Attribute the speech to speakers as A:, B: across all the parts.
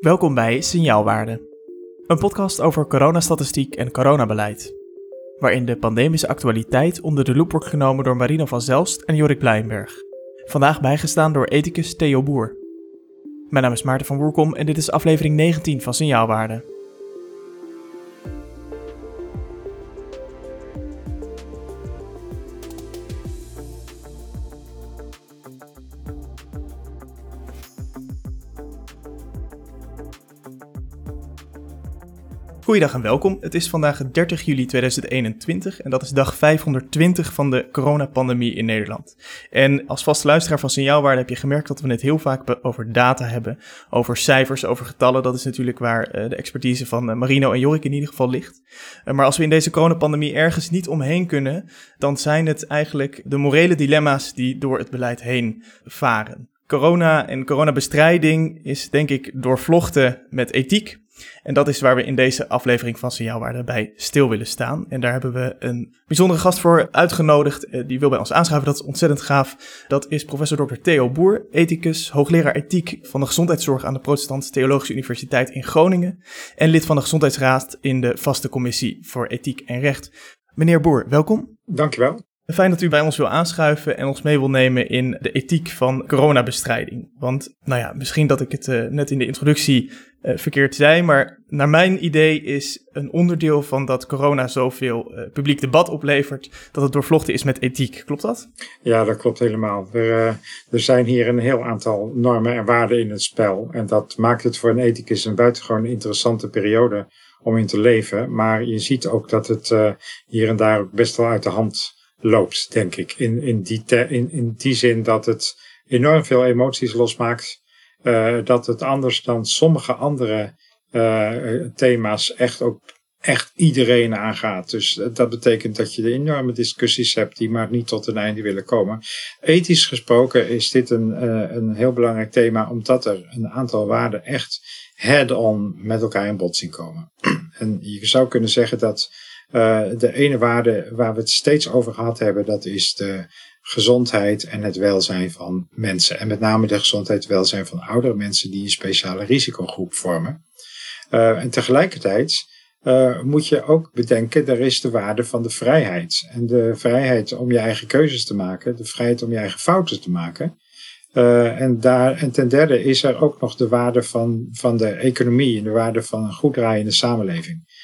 A: Welkom bij Signaalwaarde, een podcast over coronastatistiek en coronabeleid, waarin de pandemische actualiteit onder de loep wordt genomen door Marino van Zelst en Jorik Blijnberg. Vandaag bijgestaan door ethicus Theo Boer. Mijn naam is Maarten van Woerkom en dit is aflevering 19 van Signaalwaarde. Goeiedag en welkom. Het is vandaag 30 juli 2021 en dat is dag 520 van de coronapandemie in Nederland. En als vaste luisteraar van Signaalwaarde heb je gemerkt dat we het heel vaak over data hebben, over cijfers, over getallen. Dat is natuurlijk waar eh, de expertise van eh, Marino en Jorik in ieder geval ligt. Eh, maar als we in deze coronapandemie ergens niet omheen kunnen, dan zijn het eigenlijk de morele dilemma's die door het beleid heen varen. Corona en coronabestrijding is denk ik doorvlochten met ethiek. En dat is waar we in deze aflevering van Signaalwaarde bij stil willen staan. En daar hebben we een bijzondere gast voor uitgenodigd. Eh, die wil bij ons aanschuiven. Dat is ontzettend gaaf. Dat is professor Dr. Theo Boer, ethicus, hoogleraar ethiek van de gezondheidszorg aan de Protestantse Theologische Universiteit in Groningen. En lid van de Gezondheidsraad in de vaste commissie voor ethiek en recht. Meneer Boer, welkom.
B: Dankjewel.
A: Fijn dat u bij ons wil aanschuiven en ons mee wil nemen in de ethiek van coronabestrijding. Want, nou ja, misschien dat ik het uh, net in de introductie uh, verkeerd zei, maar naar mijn idee is een onderdeel van dat corona zoveel uh, publiek debat oplevert, dat het doorvlochten is met ethiek. Klopt dat?
B: Ja, dat klopt helemaal. Er, er zijn hier een heel aantal normen en waarden in het spel. En dat maakt het voor een ethicus een buitengewoon interessante periode om in te leven. Maar je ziet ook dat het hier en daar ook best wel uit de hand loopt, denk ik. In, in, die, in, in die zin dat het enorm veel emoties losmaakt. Uh, dat het anders dan sommige andere uh, thema's echt ook echt iedereen aangaat. Dus dat betekent dat je de enorme discussies hebt die maar niet tot een einde willen komen. Ethisch gesproken is dit een, uh, een heel belangrijk thema, omdat er een aantal waarden echt head-on met elkaar in botsing komen. en je zou kunnen zeggen dat de ene waarde waar we het steeds over gehad hebben, dat is de gezondheid en het welzijn van mensen. En met name de gezondheid en welzijn van oudere mensen die een speciale risicogroep vormen. Uh, en tegelijkertijd uh, moet je ook bedenken, er is de waarde van de vrijheid. En de vrijheid om je eigen keuzes te maken, de vrijheid om je eigen fouten te maken. En, daar, en ten derde is er ook nog de waarde van, van de economie en de waarde van een goed draaiende samenleving.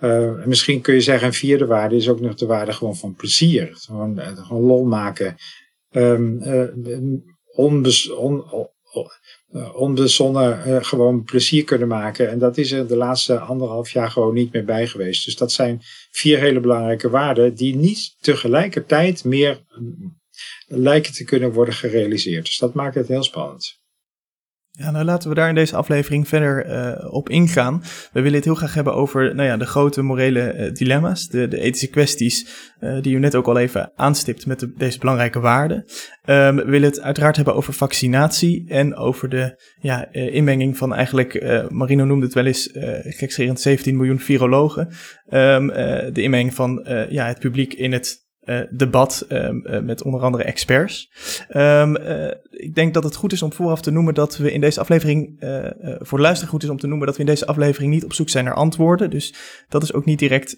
B: Uh, misschien kun je zeggen, een vierde waarde is ook nog de waarde gewoon van plezier. Gewoon, uh, gewoon lol maken. Um, onbezonnen gewoon plezier kunnen maken. En dat is er de laatste anderhalf jaar gewoon niet meer bij geweest. Dus dat zijn vier hele belangrijke waarden die niet tegelijkertijd meer lijken te kunnen worden gerealiseerd. Dus dat maakt het heel spannend.
A: Ja, nou laten we daar in deze aflevering verder uh, op ingaan. We willen het heel graag hebben over nou ja, de grote morele uh, dilemma's, de, de, ethische kwesties, uh, die u net ook al even aanstipt met de, deze belangrijke waarden. Um, we willen het uiteraard hebben over vaccinatie en over de ja, inmenging van eigenlijk, Marino noemde het wel eens, gekscherend 17 miljoen virologen. Um, de inmenging van ja, het publiek in het debat uh, met onder andere experts. Um, uh, ik denk dat het goed is om vooraf te noemen dat we in deze aflevering, voor de luisteraar goed is om te noemen dat we in deze aflevering niet op zoek zijn naar antwoorden. Dus dat is ook niet direct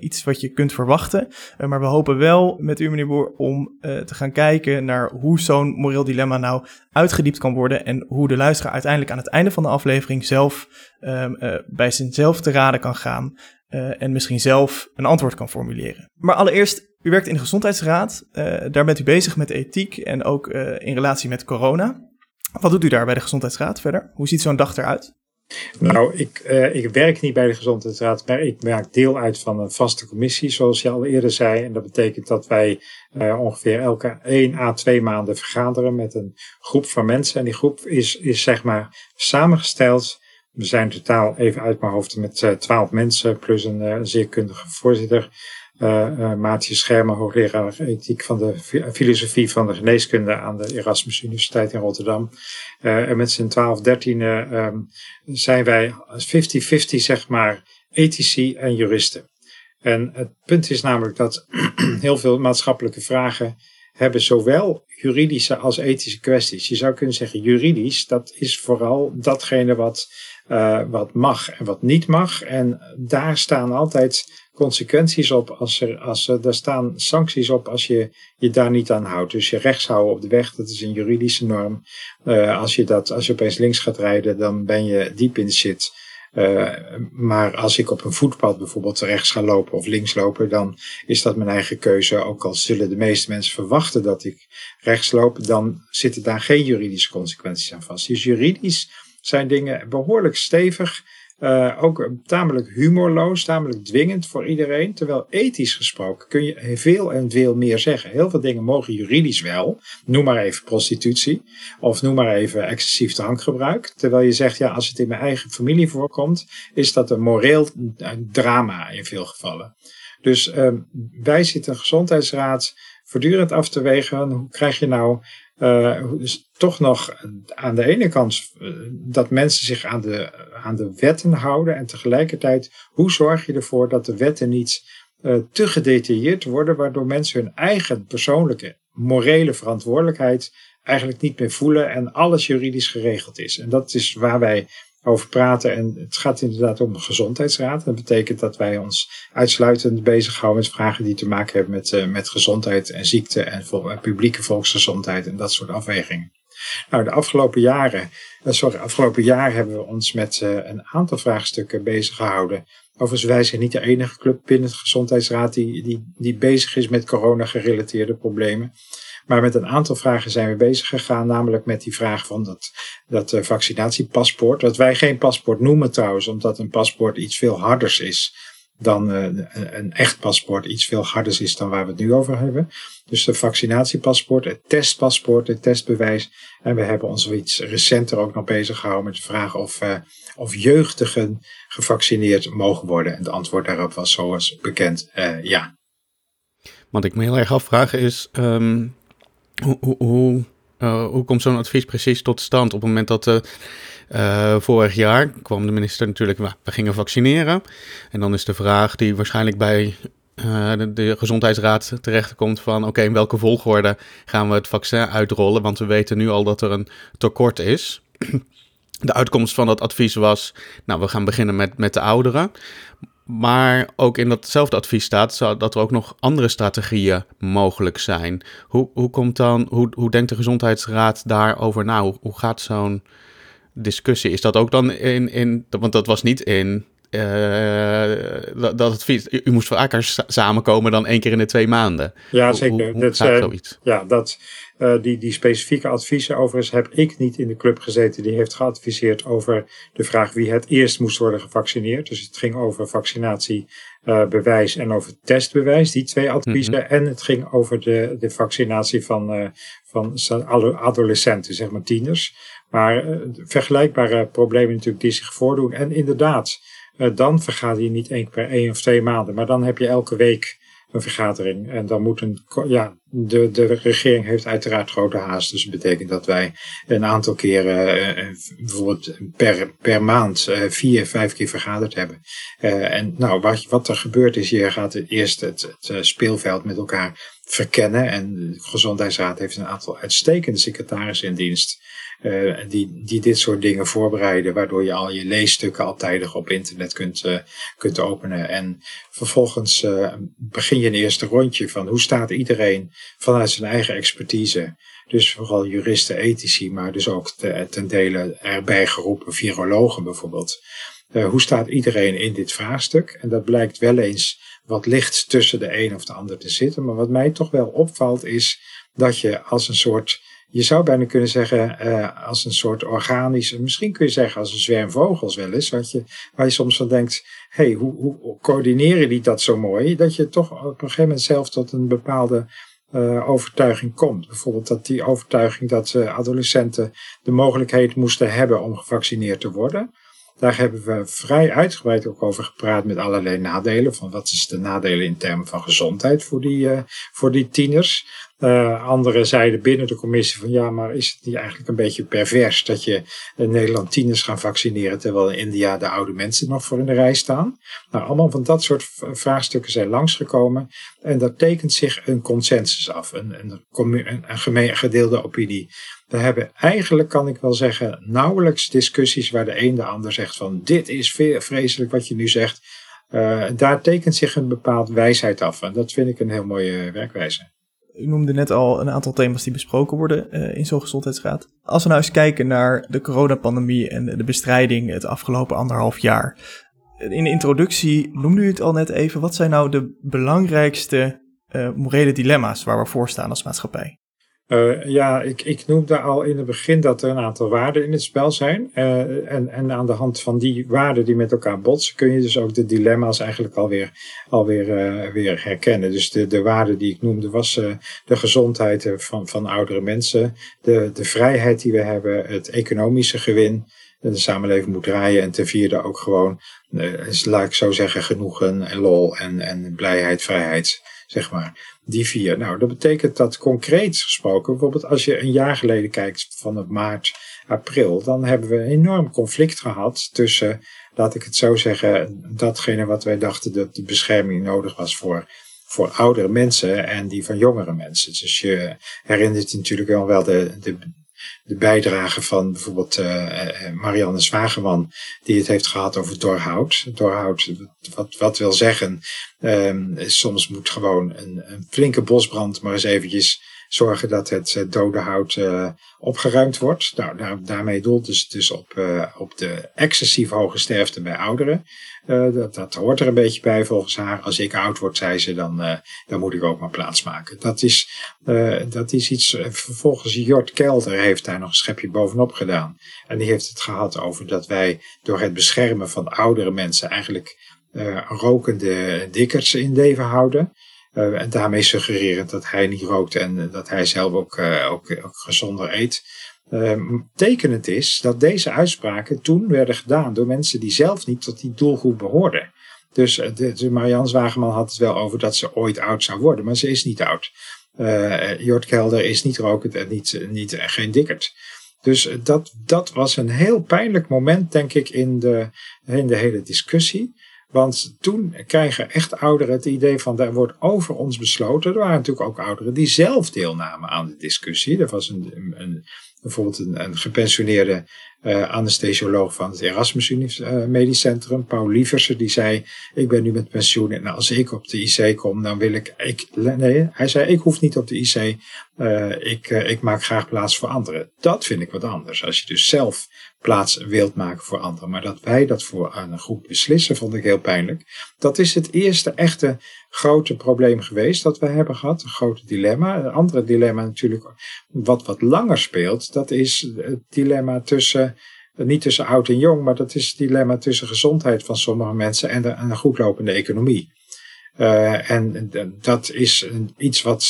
A: iets wat je kunt verwachten. maar we hopen wel met u, meneer Boer, om te gaan kijken naar hoe zo'n moreel dilemma nou uitgediept kan worden en hoe de luisteraar uiteindelijk aan het einde van de aflevering zelf um, bij zichzelf te raden kan gaan. En misschien zelf een antwoord kan formuleren. Maar allereerst u werkt in de gezondheidsraad. Uh, daar bent u bezig met ethiek en ook uh, in relatie met corona. Wat doet u daar bij de gezondheidsraad verder? Hoe ziet zo'n dag eruit?
B: Nou, ik, ik werk niet bij de gezondheidsraad, maar ik maak deel uit van een vaste commissie, zoals je al eerder zei. En dat betekent dat wij ongeveer elke 1 à 2 maanden vergaderen met een groep van mensen. En die groep is, is zeg maar samengesteld. We zijn totaal even uit mijn hoofd met 12 mensen, plus een, een zeer kundige voorzitter uh, uh, Maartje Schermer, hoogleraar ethiek van de filosofie van de geneeskunde aan de Erasmus Universiteit in Rotterdam. Uh, en met z'n 12, 13 um, zijn wij 50-50 zeg maar ethici en juristen. En het punt is namelijk dat heel veel maatschappelijke vragen hebben zowel juridische als ethische kwesties. Je zou kunnen zeggen, juridisch, dat is vooral datgene wat, uh, wat mag en wat niet mag. En daar staan altijd consequenties op als er, als er, daar staan sancties op als je je daar niet aan houdt. Dus je rechtshouden op de weg, dat is een juridische norm. Uh, als je dat, als je opeens links gaat rijden, dan ben je diep in de shit. Uh, maar als ik op een voetpad bijvoorbeeld rechts ga lopen of links lopen, dan is dat mijn eigen keuze. Ook al zullen de meeste mensen verwachten dat ik rechts loop, dan zitten daar geen juridische consequenties aan vast. Dus juridisch zijn dingen behoorlijk stevig. Uh, ook tamelijk humorloos, tamelijk dwingend voor iedereen. Terwijl ethisch gesproken kun je veel en veel meer zeggen. Heel veel dingen mogen juridisch wel. Noem maar even prostitutie. Of noem maar even excessief drankgebruik. Terwijl je zegt, ja, als het in mijn eigen familie voorkomt, is dat een moreel drama in veel gevallen. Dus uh, wij zitten een gezondheidsraad voortdurend af te wegen. Hoe krijg je nou uh, dus toch nog aan de ene kant uh, dat mensen zich aan de, aan de wetten houden en tegelijkertijd hoe zorg je ervoor dat de wetten niet uh, te gedetailleerd worden, waardoor mensen hun eigen persoonlijke morele verantwoordelijkheid eigenlijk niet meer voelen en alles juridisch geregeld is. En dat is waar wij over praten. En het gaat inderdaad om de gezondheidsraad. Dat betekent dat wij ons uitsluitend bezighouden met vragen die te maken hebben met, uh, met gezondheid en ziekte en vol, publieke volksgezondheid en dat soort afwegingen. Nou, de afgelopen jaren, uh, sorry, afgelopen jaar hebben we ons met een aantal vraagstukken bezig gehouden. Overigens, wij zijn niet de enige club binnen de gezondheidsraad die, die, die bezig is met corona-gerelateerde problemen. Maar met een aantal vragen zijn we bezig gegaan, namelijk met die vraag van dat, dat uh, vaccinatiepaspoort. Dat wij geen paspoort noemen trouwens, omdat een paspoort iets veel harders is dan uh, een echt paspoort, iets veel harders is dan waar we het nu over hebben. Dus de vaccinatiepaspoort, het testpaspoort, het testbewijs. En we hebben ons iets recenter ook nog bezig gehouden met de vraag of, uh, of jeugdigen gevaccineerd mogen worden. En het antwoord daarop was zoals bekend ja.
C: Wat ik me heel erg afvraag is, um, hoe, hoe, hoe, komt zo'n advies precies tot stand? Op het moment dat uh, uh, vorig jaar kwam de minister natuurlijk, we gingen vaccineren. En dan is de vraag die waarschijnlijk bij de, de, gezondheidsraad terechtkomt van oké, in welke volgorde gaan we het vaccin uitrollen? Want we weten nu al dat er een tekort is. De uitkomst van dat advies was, nou, we gaan beginnen met, met de ouderen. Maar ook in datzelfde advies staat dat er ook nog andere strategieën mogelijk zijn. Hoe, hoe, komt dan, hoe, hoe denkt de gezondheidsraad daarover na? Hoe, hoe gaat zo'n discussie? Is dat ook dan in, in want dat was niet in uh, dat, dat advies, u moest vaker samenkomen dan één keer in de twee maanden.
B: Ja, zeker. Hoe, hoe dat zijn, zoiets? Ja, dat, uh, die, die specifieke adviezen, overigens heb ik niet in de club gezeten, die heeft geadviseerd over de vraag wie het eerst moest worden gevaccineerd. Dus het ging over vaccinatiebewijs uh, en over testbewijs, die twee adviezen. Mm -hmm. En het ging over de, de vaccinatie van, uh, van adolescenten, zeg maar tieners. Maar vergelijkbare problemen natuurlijk die zich voordoen. En inderdaad, dan vergader je niet één per één of twee maanden, maar dan heb je elke week een vergadering. En dan moet een, ja, de, de regering heeft uiteraard grote haast. Dus dat betekent dat wij een aantal keren, uh, bijvoorbeeld per, per maand, uh, vier, vijf keer vergaderd hebben. En nou, wat, wat er gebeurt is, je gaat eerst het, het speelveld met elkaar verkennen. En de Gezondheidsraad heeft een aantal uitstekende secretarissen in dienst. Uh, die, die dit soort dingen voorbereiden, waardoor je al je leesstukken al op internet kunt, uh, kunt openen. En vervolgens uh, begin je een eerste rondje van hoe staat iedereen vanuit zijn eigen expertise. Dus vooral juristen, ethici, maar dus ook te, ten dele erbij geroepen virologen bijvoorbeeld. hoe staat iedereen in dit vraagstuk? En dat blijkt wel eens wat licht tussen de een of de ander te zitten. Maar wat mij toch wel opvalt is dat je als een soort je zou bijna kunnen zeggen uh, als een soort organische, misschien kun je zeggen als een zwerm vogels wel eens, wat je, waar je soms van denkt, hé, hey, hoe, hoe coördineren die dat zo mooi, dat je toch op een gegeven moment zelf tot een bepaalde uh, overtuiging komt. Bijvoorbeeld dat die overtuiging dat uh, adolescenten de mogelijkheid moesten hebben om gevaccineerd te worden. Daar hebben we vrij uitgebreid ook over gepraat met allerlei nadelen. Van wat is de nadelen in termen van gezondheid voor die, uh, voor die tieners. Uh, anderen zeiden binnen de commissie van ja, maar is het niet eigenlijk een beetje pervers dat je in Nederland tieners gaan vaccineren terwijl in India de oude mensen nog voor in de rij staan? Nou, allemaal van dat soort vraagstukken zijn langsgekomen en daar tekent zich een consensus af, een, een, een, gedeelde opinie. We hebben eigenlijk, kan ik wel zeggen, nauwelijks discussies waar de een de ander zegt van dit is vreselijk wat je nu zegt. Uh, daar tekent zich een bepaald wijsheid af en dat vind ik een heel mooie werkwijze.
A: U noemde net al een aantal thema's die besproken worden uh, in zo'n gezondheidsraad. Als we nou eens kijken naar de coronapandemie en de bestrijding het afgelopen anderhalf jaar. In de introductie noemde u het al net even. Wat zijn nou de belangrijkste uh, morele dilemma's waar we voor staan als maatschappij?
B: Uh, ja, ik, ik noemde al in het begin dat er een aantal waarden in het spel zijn. Uh, en, en aan de hand van die waarden die met elkaar botsen, kun je dus ook de dilemma's eigenlijk alweer, alweer uh, weer herkennen. Dus de, de waarden die ik noemde was de gezondheid van, van oudere mensen, de, de vrijheid die we hebben, het economische gewin. De samenleving moet draaien en ten vierde ook gewoon, laat ik zo zeggen, genoegen en lol en, en blijheid, vrijheid, zeg maar. Die vier. Nou, dat betekent dat concreet gesproken, bijvoorbeeld als je een jaar geleden kijkt van het maart, april, dan hebben we een enorm conflict gehad tussen, laat ik het zo zeggen, datgene wat wij dachten dat de bescherming nodig was voor voor oudere mensen en die van jongere mensen. Dus je herinnert je natuurlijk wel, wel de, de, de bijdrage van bijvoorbeeld uh, Marianne Zwageman, die het heeft gehad over doorhoud. Doorhoud, wat, wat wil zeggen, um, soms moet gewoon een, een, flinke bosbrand maar eens eventjes zorgen dat het dode hout uh, opgeruimd wordt. Nou, daar, daarmee doelt dus, dus op, uh, op de excessief hoge sterfte bij ouderen. Uh, dat, dat hoort er een beetje bij volgens haar. Als ik oud word, zei ze, dan, uh, dan moet ik ook maar plaats maken. Dat is, uh, dat is iets, vervolgens Jort Kelder heeft daar nog een schepje bovenop gedaan. En die heeft het gehad over dat wij door het beschermen van oudere mensen eigenlijk rokende dikkers in leven houden. En daarmee suggererend dat hij niet rookt en dat hij zelf ook, ook, ook gezonder eet. Uh, tekenend is dat deze uitspraken toen werden gedaan door mensen die zelf niet tot die doelgroep behoorden. Dus de, Marianne Zwageman had het wel over dat ze ooit oud zou worden, maar ze is niet oud. Jort Kelder is niet rokend en niet, niet, geen dikkerd. Dus dat, dat was een heel pijnlijk moment, denk ik, in de, in de hele discussie. Want toen krijgen echt ouderen het idee van, daar wordt over ons besloten. Er waren natuurlijk ook ouderen die zelf deelnamen aan de discussie. Er was een, een, bijvoorbeeld een, een gepensioneerde uh, anesthesioloog van het Erasmus uh, Medisch Centrum, Paul Lieversen, die zei, ik ben nu met pensioen en als ik op de IC kom, dan wil ik, ik nee, hij zei, ik hoef niet op de IC, uh, ik, ik maak graag plaats voor anderen. Dat vind ik wat anders. Als je dus zelf plaats wilt maken voor anderen. Maar dat wij dat voor een groep beslissen, vond ik heel pijnlijk. Dat is het eerste echte grote probleem geweest dat we hebben gehad. Een grote dilemma. Een andere dilemma natuurlijk, wat wat langer speelt, dat is het dilemma tussen, niet tussen oud en jong, maar dat is het dilemma tussen gezondheid van sommige mensen en, een goedlopende economie. Uh, en dat is iets wat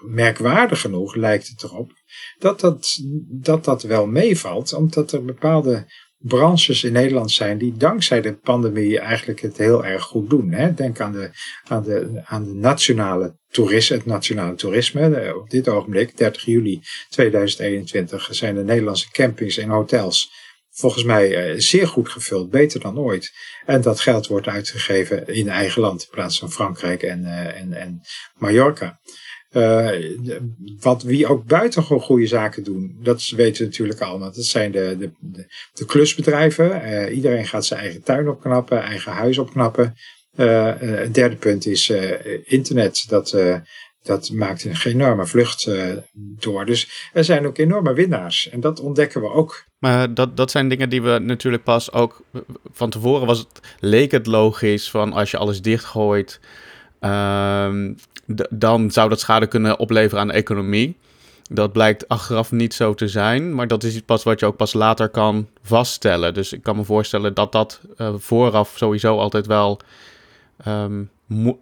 B: merkwaardig genoeg lijkt het erop, dat dat, dat, dat wel meevalt, omdat er bepaalde branches in Nederland zijn die dankzij de pandemie eigenlijk het heel erg goed doen. Hè? Denk aan de, aan de, aan de nationale toerisme, het nationale toerisme. Op dit ogenblik, 30 juli 2021, zijn de Nederlandse campings en hotels volgens mij eh, zeer goed gevuld, beter dan ooit. En dat geld wordt uitgegeven in eigen land in plaats van Frankrijk en, uh, en, en Mallorca. Uh, wat wie ook buitengewoon goede zaken doen, dat weten we natuurlijk allemaal. Dat zijn de, de, de, klusbedrijven. Uh, iedereen gaat zijn eigen tuin opknappen, eigen huis opknappen. Uh, het derde punt is internet. Dat, dat maakt een enorme vlucht door. Dus er zijn ook enorme winnaars. En dat ontdekken we ook.
C: Maar dat, dat zijn dingen die we natuurlijk pas ook van tevoren was het, leek het logisch van als je alles dichtgooit. Uh, dan zou dat schade kunnen opleveren aan de economie. Dat blijkt achteraf niet zo te zijn, maar dat is iets pas wat je ook pas later kan vaststellen. Dus ik kan me voorstellen dat dat uh, vooraf sowieso altijd wel. Um,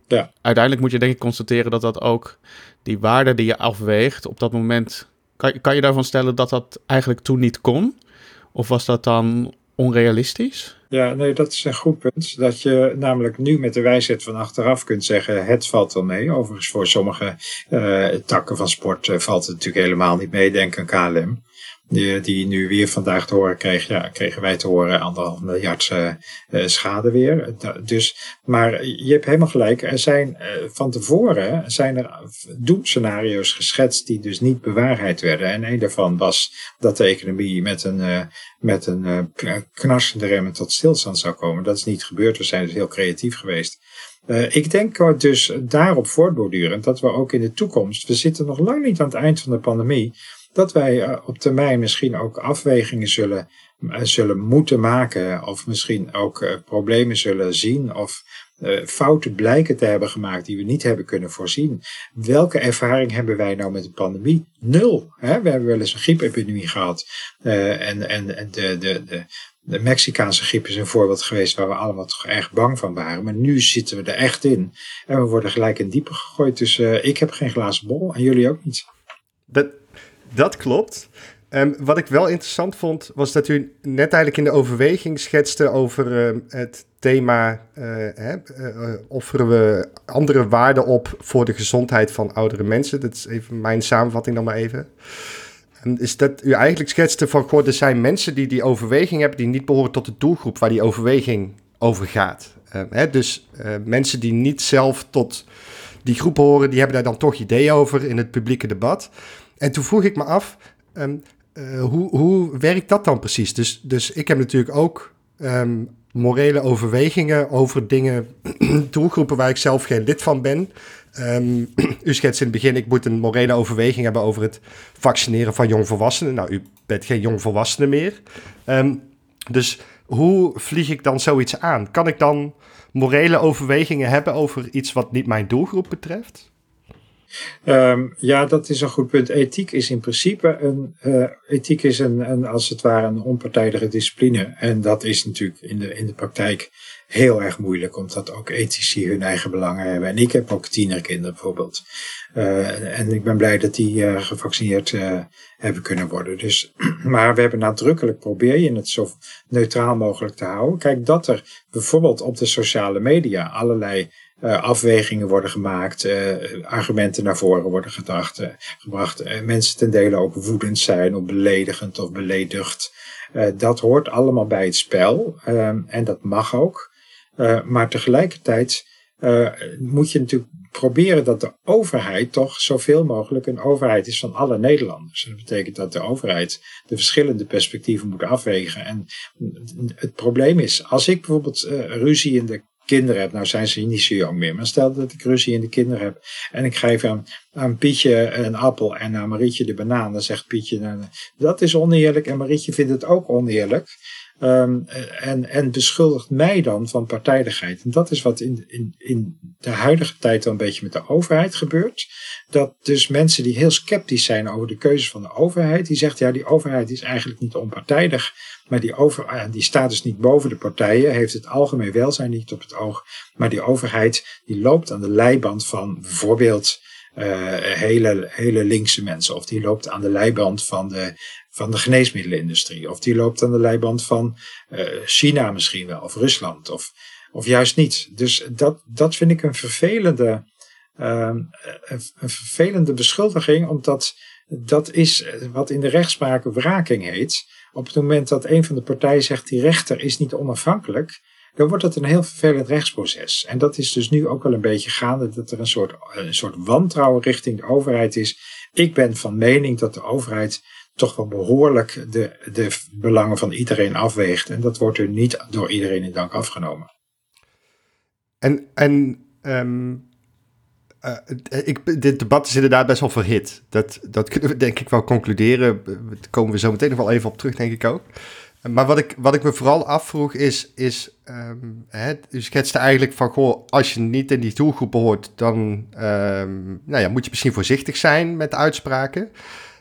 C: ja. Uiteindelijk moet je denk ik constateren dat dat ook die waarde die je afweegt op dat moment. Kan, kan je daarvan stellen dat dat eigenlijk toen niet kon? Of was dat dan onrealistisch?
B: Ja, nee, dat is een goed punt. Dat je namelijk nu met de wijsheid van achteraf kunt zeggen: het valt wel mee. Overigens, voor sommige uh, takken van sport uh, valt het natuurlijk helemaal niet mee. Denk aan KLM die, die nu weer vandaag te horen kreeg, ja, kregen wij te horen anderhalf miljard uh, schade weer. Dus, maar je hebt helemaal gelijk. Er zijn van tevoren zijn er doemscenario's geschetst die dus niet bewaarheid werden. En een daarvan was dat de economie met een, uh, met een knarsende remmen tot stilstand zou komen. Dat is niet gebeurd. We zijn dus heel creatief geweest. Ik denk dus daarop voortbordurend dat we ook in de toekomst, we zitten nog lang niet aan het eind van de pandemie, dat wij eh, op termijn misschien ook afwegingen zullen, eh, zullen moeten maken. Of misschien ook uh, problemen zullen zien. Of fouten blijken te hebben gemaakt die we niet hebben kunnen voorzien. Welke ervaring hebben wij nou met de pandemie? Nul. We hebben wel eens een griepepidemie gehad. en, en de, de, de, de Mexicaanse griep is een voorbeeld geweest waar we allemaal toch erg bang van waren. Maar nu zitten we er echt in. En we worden gelijk in diepe gegooid. Dus ik heb geen glazen bol en jullie ook niet.
D: Dat, dat klopt. Um, wat ik wel interessant vond, was dat u net eigenlijk in de overweging schetste over uh, het thema: uh, hè, uh, offeren we andere waarden op voor de gezondheid van oudere mensen? Dat is even mijn samenvatting dan maar even. Is dat u eigenlijk schetste van: goh, er zijn mensen die die overweging hebben, die niet behoren tot de doelgroep waar die overweging over gaat. Um, hè, dus mensen die niet zelf tot die groep horen, die hebben daar dan toch ideeën over in het publieke debat. En toen vroeg ik me af, um, uh, hoe, hoe werkt dat dan precies? Dus, dus ik heb natuurlijk ook um, morele overwegingen over dingen, doelgroepen waar ik zelf geen lid van ben. Um, u schetst in het begin, ik moet een morele overweging hebben over het vaccineren van jongvolwassenen. Nou, u bent geen jongvolwassene meer. Dus hoe vlieg ik dan zoiets aan? Kan ik dan morele overwegingen hebben over iets wat niet mijn doelgroep betreft?
B: Um, ja, dat is een goed punt. Ethiek is in principe een, uh, ethiek is een, een, als het ware een onpartijdige discipline. En dat is natuurlijk in de, in de praktijk heel erg moeilijk, omdat ook ethici hun eigen belangen hebben. En ik heb ook tienerkinderen bijvoorbeeld. Uh, en ik ben blij dat die uh, gevaccineerd hebben kunnen worden. Dus, maar we hebben nadrukkelijk probeer je het zo neutraal mogelijk te houden. Kijk, dat er bijvoorbeeld op de sociale media allerlei uh, afwegingen worden gemaakt, uh, argumenten naar voren worden gedacht, uh, gebracht, mensen ten dele ook woedend zijn of beledigend of beledigd. dat hoort allemaal bij het spel ehm, en dat mag ook. maar tegelijkertijd moet je natuurlijk proberen dat de overheid toch zoveel mogelijk een overheid is van alle Nederlanders. dat betekent dat de overheid de verschillende perspectieven moet afwegen. En het probleem is, als ik bijvoorbeeld ruzie in de kinderen heb, nou zijn ze niet zo jong meer, maar stel dat ik ruzie in de kinderen heb en ik geef aan, aan Pietje een appel en aan Marietje de banaan, dan zegt Pietje, nou, dat is oneerlijk en Marietje vindt het ook oneerlijk. Um, en, en beschuldigt mij dan van partijdigheid. En dat is wat in, in, in de huidige tijd dan een beetje met de overheid gebeurt. Dat dus mensen die heel sceptisch zijn over de keuzes van de overheid, die zegt ja, die overheid is eigenlijk niet onpartijdig. Maar die, over, ah, die staat dus niet boven de partijen, heeft het algemeen welzijn niet op het oog. Maar die overheid die loopt aan de leiband van bijvoorbeeld uh, hele, hele linkse mensen. Of die loopt aan de leiband van de, van de geneesmiddelenindustrie. Of die loopt aan de leiband van uh, China misschien wel. Of Rusland. Of, of juist niet. Dus dat, dat vind ik een vervelende, uh, een vervelende beschuldiging. Omdat dat is wat in de rechtspraak wraking heet op het moment dat een van de partijen zegt die rechter is niet onafhankelijk, dan wordt het een heel vervelend rechtsproces. En dat is dus nu ook wel een beetje gaande dat er een soort, een soort wantrouwen richting de overheid is. Ik ben van mening dat de overheid toch wel behoorlijk de, de belangen van iedereen afweegt. En dat wordt er niet door iedereen in dank afgenomen.
D: En, en um, uh, ik, dit debat is inderdaad best wel verhit. Dat, dat kunnen we denk ik wel concluderen. Daar komen we zo meteen nog wel even op terug, denk ik ook. Maar wat ik, wat ik me vooral afvroeg is, is um, hè, u schetste eigenlijk van, goh, als je niet in die doelgroep behoort, dan um, nou ja, moet je misschien voorzichtig zijn met uitspraken.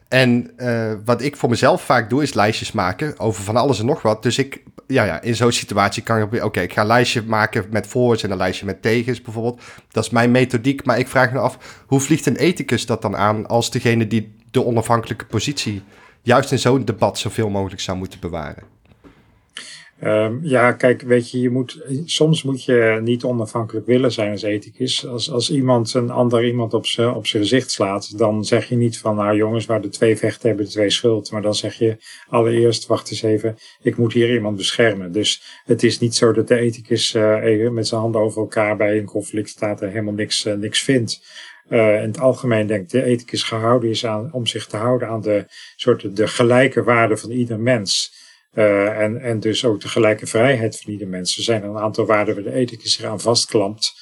D: En uh, wat ik voor mezelf vaak doe, is lijstjes maken over van alles en nog wat. Dus ik, ja, ja in zo'n situatie kan ik, oké, ik ga een lijstje maken met voor's en een lijstje met tegens bijvoorbeeld. Dat is mijn methodiek, maar ik vraag me af, hoe vliegt een ethicus dat dan aan als degene die de onafhankelijke positie juist in zo'n debat zoveel mogelijk zou moeten bewaren?
B: Um, ja, kijk, weet je, je moet, soms moet je niet onafhankelijk willen zijn als ethicus. Als, als iemand een ander iemand op zijn op zijn gezicht slaat, dan zeg je niet van, nou jongens, waar de twee vechten hebben de twee schuld. Maar dan zeg je allereerst, wacht eens even, ik moet hier iemand beschermen. Dus het is niet zo dat de ethicus uh, met zijn handen over elkaar bij een conflict staat en helemaal niks, uh, niks vindt. Uh, in het algemeen denkt de ethicus gehouden is aan, om zich te houden aan de soort de gelijke waarde van ieder mens. Uh, en, en dus ook de gelijke vrijheid van ieder mens. Er zijn een aantal waarden waar de ethicus zich aan vastklampt.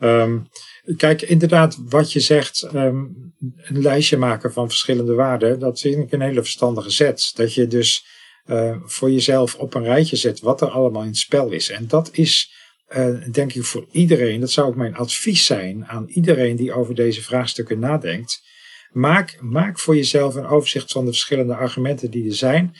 B: Um, kijk, inderdaad, wat je zegt, um, een lijstje maken van verschillende waarden, dat vind ik een hele verstandige zet. Dat je dus uh, voor jezelf op een rijtje zet wat er allemaal in het spel is. En dat is, uh, denk ik, voor iedereen, dat zou ook mijn advies zijn aan iedereen die over deze vraagstukken nadenkt. Maak, maak voor jezelf een overzicht van de verschillende argumenten die er zijn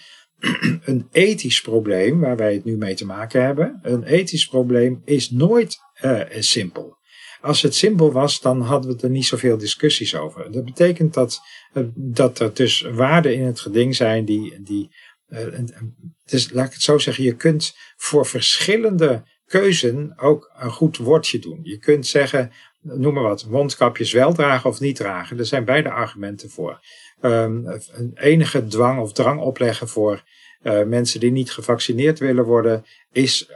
B: een ethisch probleem, waar wij het nu mee te maken hebben, een ethisch probleem is nooit uh, simpel. Als het simpel was, dan hadden we er niet zoveel discussies over. Dat betekent dat, uh, dat er dus waarden in het geding zijn die. die dus laat ik het zo zeggen, je kunt voor verschillende keuzen ook een goed woordje doen. Je kunt zeggen, noem maar wat, mondkapjes wel dragen of niet dragen. Er zijn beide argumenten voor. Um, enige dwang of drang opleggen voor uh, mensen die niet gevaccineerd willen worden, is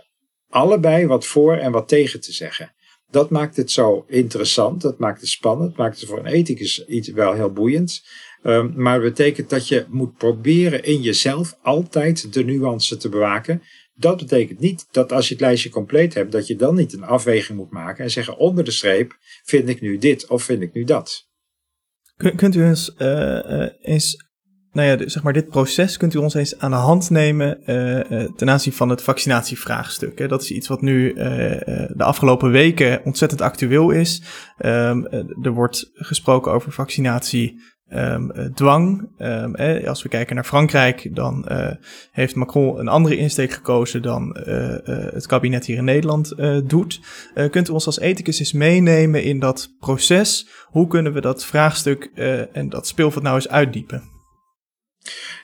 B: allebei wat voor en wat tegen te zeggen. Dat maakt het zo interessant, dat maakt het spannend, maakt het voor een ethicus iets wel heel boeiend. Um, maar het betekent dat je moet proberen in jezelf altijd de nuance te bewaken. Dat betekent niet dat als je het lijstje compleet hebt, dat je dan niet een afweging moet maken en zeggen onder de streep vind ik nu dit of vind ik nu dat.
A: Kunt u eens, uh, uh, eens nou ja, zeg maar, dit proces kunt u ons eens aan de hand nemen uh, ten aanzien van het vaccinatievraagstuk. Hè? Dat is iets wat nu uh, de afgelopen weken ontzettend actueel is. Um, er wordt gesproken over vaccinatie um, dwang. Um, eh, als we kijken naar Frankrijk, dan uh, heeft Macron een andere insteek gekozen dan uh, het kabinet hier in Nederland doet. kunt u ons als ethicus eens meenemen in dat proces? Hoe kunnen we dat vraagstuk en dat speelveld nou eens uitdiepen?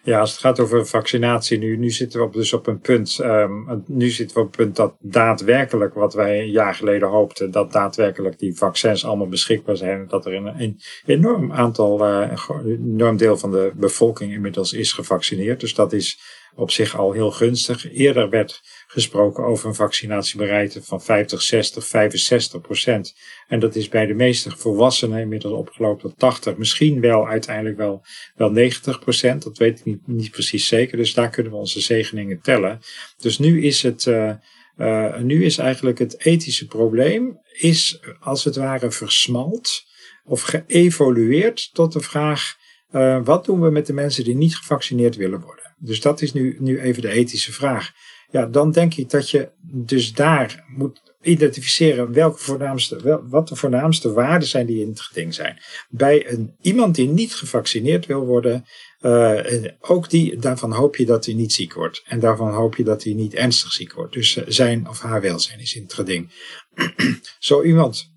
B: Ja, als het gaat over vaccinatie, nu, nu zitten we op, dus op een punt. Um, nu zitten we op een punt dat daadwerkelijk, wat wij een jaar geleden hoopten, dat daadwerkelijk die vaccins allemaal beschikbaar zijn. Dat er een, een enorm aantal, uh, een enorm deel van de bevolking inmiddels is gevaccineerd. Dus dat is op zich al heel gunstig. Eerder werd gesproken over een vaccinatiebereidte van 50, 60, 65 procent. En dat is bij de meeste volwassenen inmiddels opgelopen tot 80, misschien wel uiteindelijk wel, wel 90 procent. Dat weet ik niet, niet precies zeker. Dus daar kunnen we onze zegeningen tellen. Dus nu is het, uh, uh, nu is eigenlijk het ethische probleem, is als het ware versmalt of geëvolueerd tot de vraag, uh, wat doen we met de mensen die niet gevaccineerd willen worden? Dus dat is nu, nu even de ethische vraag. Ja, dan denk ik dat je dus daar moet identificeren welke voornaamste, wel, wat de voornaamste waarden zijn die in het geding zijn. Bij een, iemand die niet gevaccineerd wil worden, uh, ook die, daarvan hoop je dat hij niet ziek wordt. En daarvan hoop je dat hij niet ernstig ziek wordt. Dus uh, zijn of haar welzijn is in het geding. Zo iemand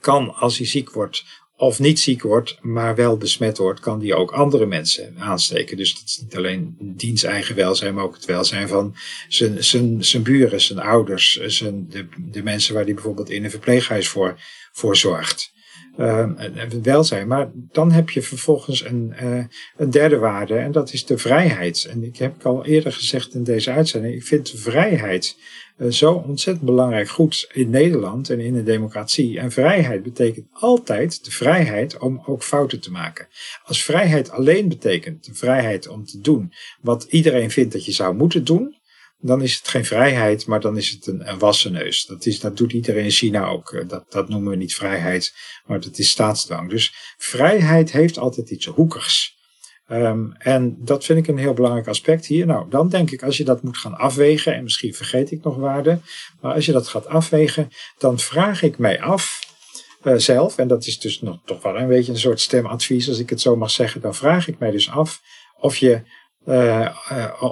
B: kan, als hij ziek wordt, of niet ziek wordt, maar wel besmet wordt, kan die ook andere mensen aansteken. Dus dat is niet alleen diens eigen welzijn, maar ook het welzijn van zijn, zijn, zijn buren, zijn ouders, zijn, de, de mensen waar die bijvoorbeeld in een verpleeghuis voor, voor zorgt. Uh, welzijn. Maar dan heb je vervolgens een, uh, een derde waarde en dat is de vrijheid. En ik heb al eerder gezegd in deze uitzending, ik vind vrijheid zo ontzettend belangrijk goed in Nederland en in de democratie. En vrijheid betekent altijd de vrijheid om ook fouten te maken. Als vrijheid alleen betekent de vrijheid om te doen wat iedereen vindt dat je zou moeten doen, dan is het geen vrijheid, maar dan is het een, een wassenneus. Dat, is, dat doet iedereen in China ook. Dat, dat noemen we niet vrijheid, maar dat is staatsdwang. Dus vrijheid heeft altijd iets hoekers. Um, en dat vind ik een heel belangrijk aspect hier. Nou, dan denk ik, als je dat moet gaan afwegen, en misschien vergeet ik nog waarden, maar als je dat gaat afwegen, dan vraag ik mij af, uh, zelf, en dat is dus nog toch wel een beetje een soort stemadvies, als ik het zo mag zeggen, dan vraag ik mij dus af of je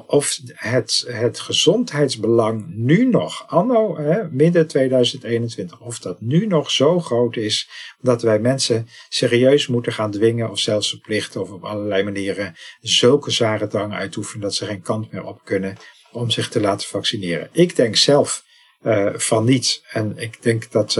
B: of het, het gezondheidsbelang nu nog, anno midden 2021, of dat nu nog zo groot is dat wij mensen serieus moeten gaan dwingen of zelfs verplichten of op allerlei manieren zulke zware drang uitoefenen dat ze geen kant meer op kunnen. om zich te laten vaccineren. Ik denk zelf uh, van niet. En ik denk dat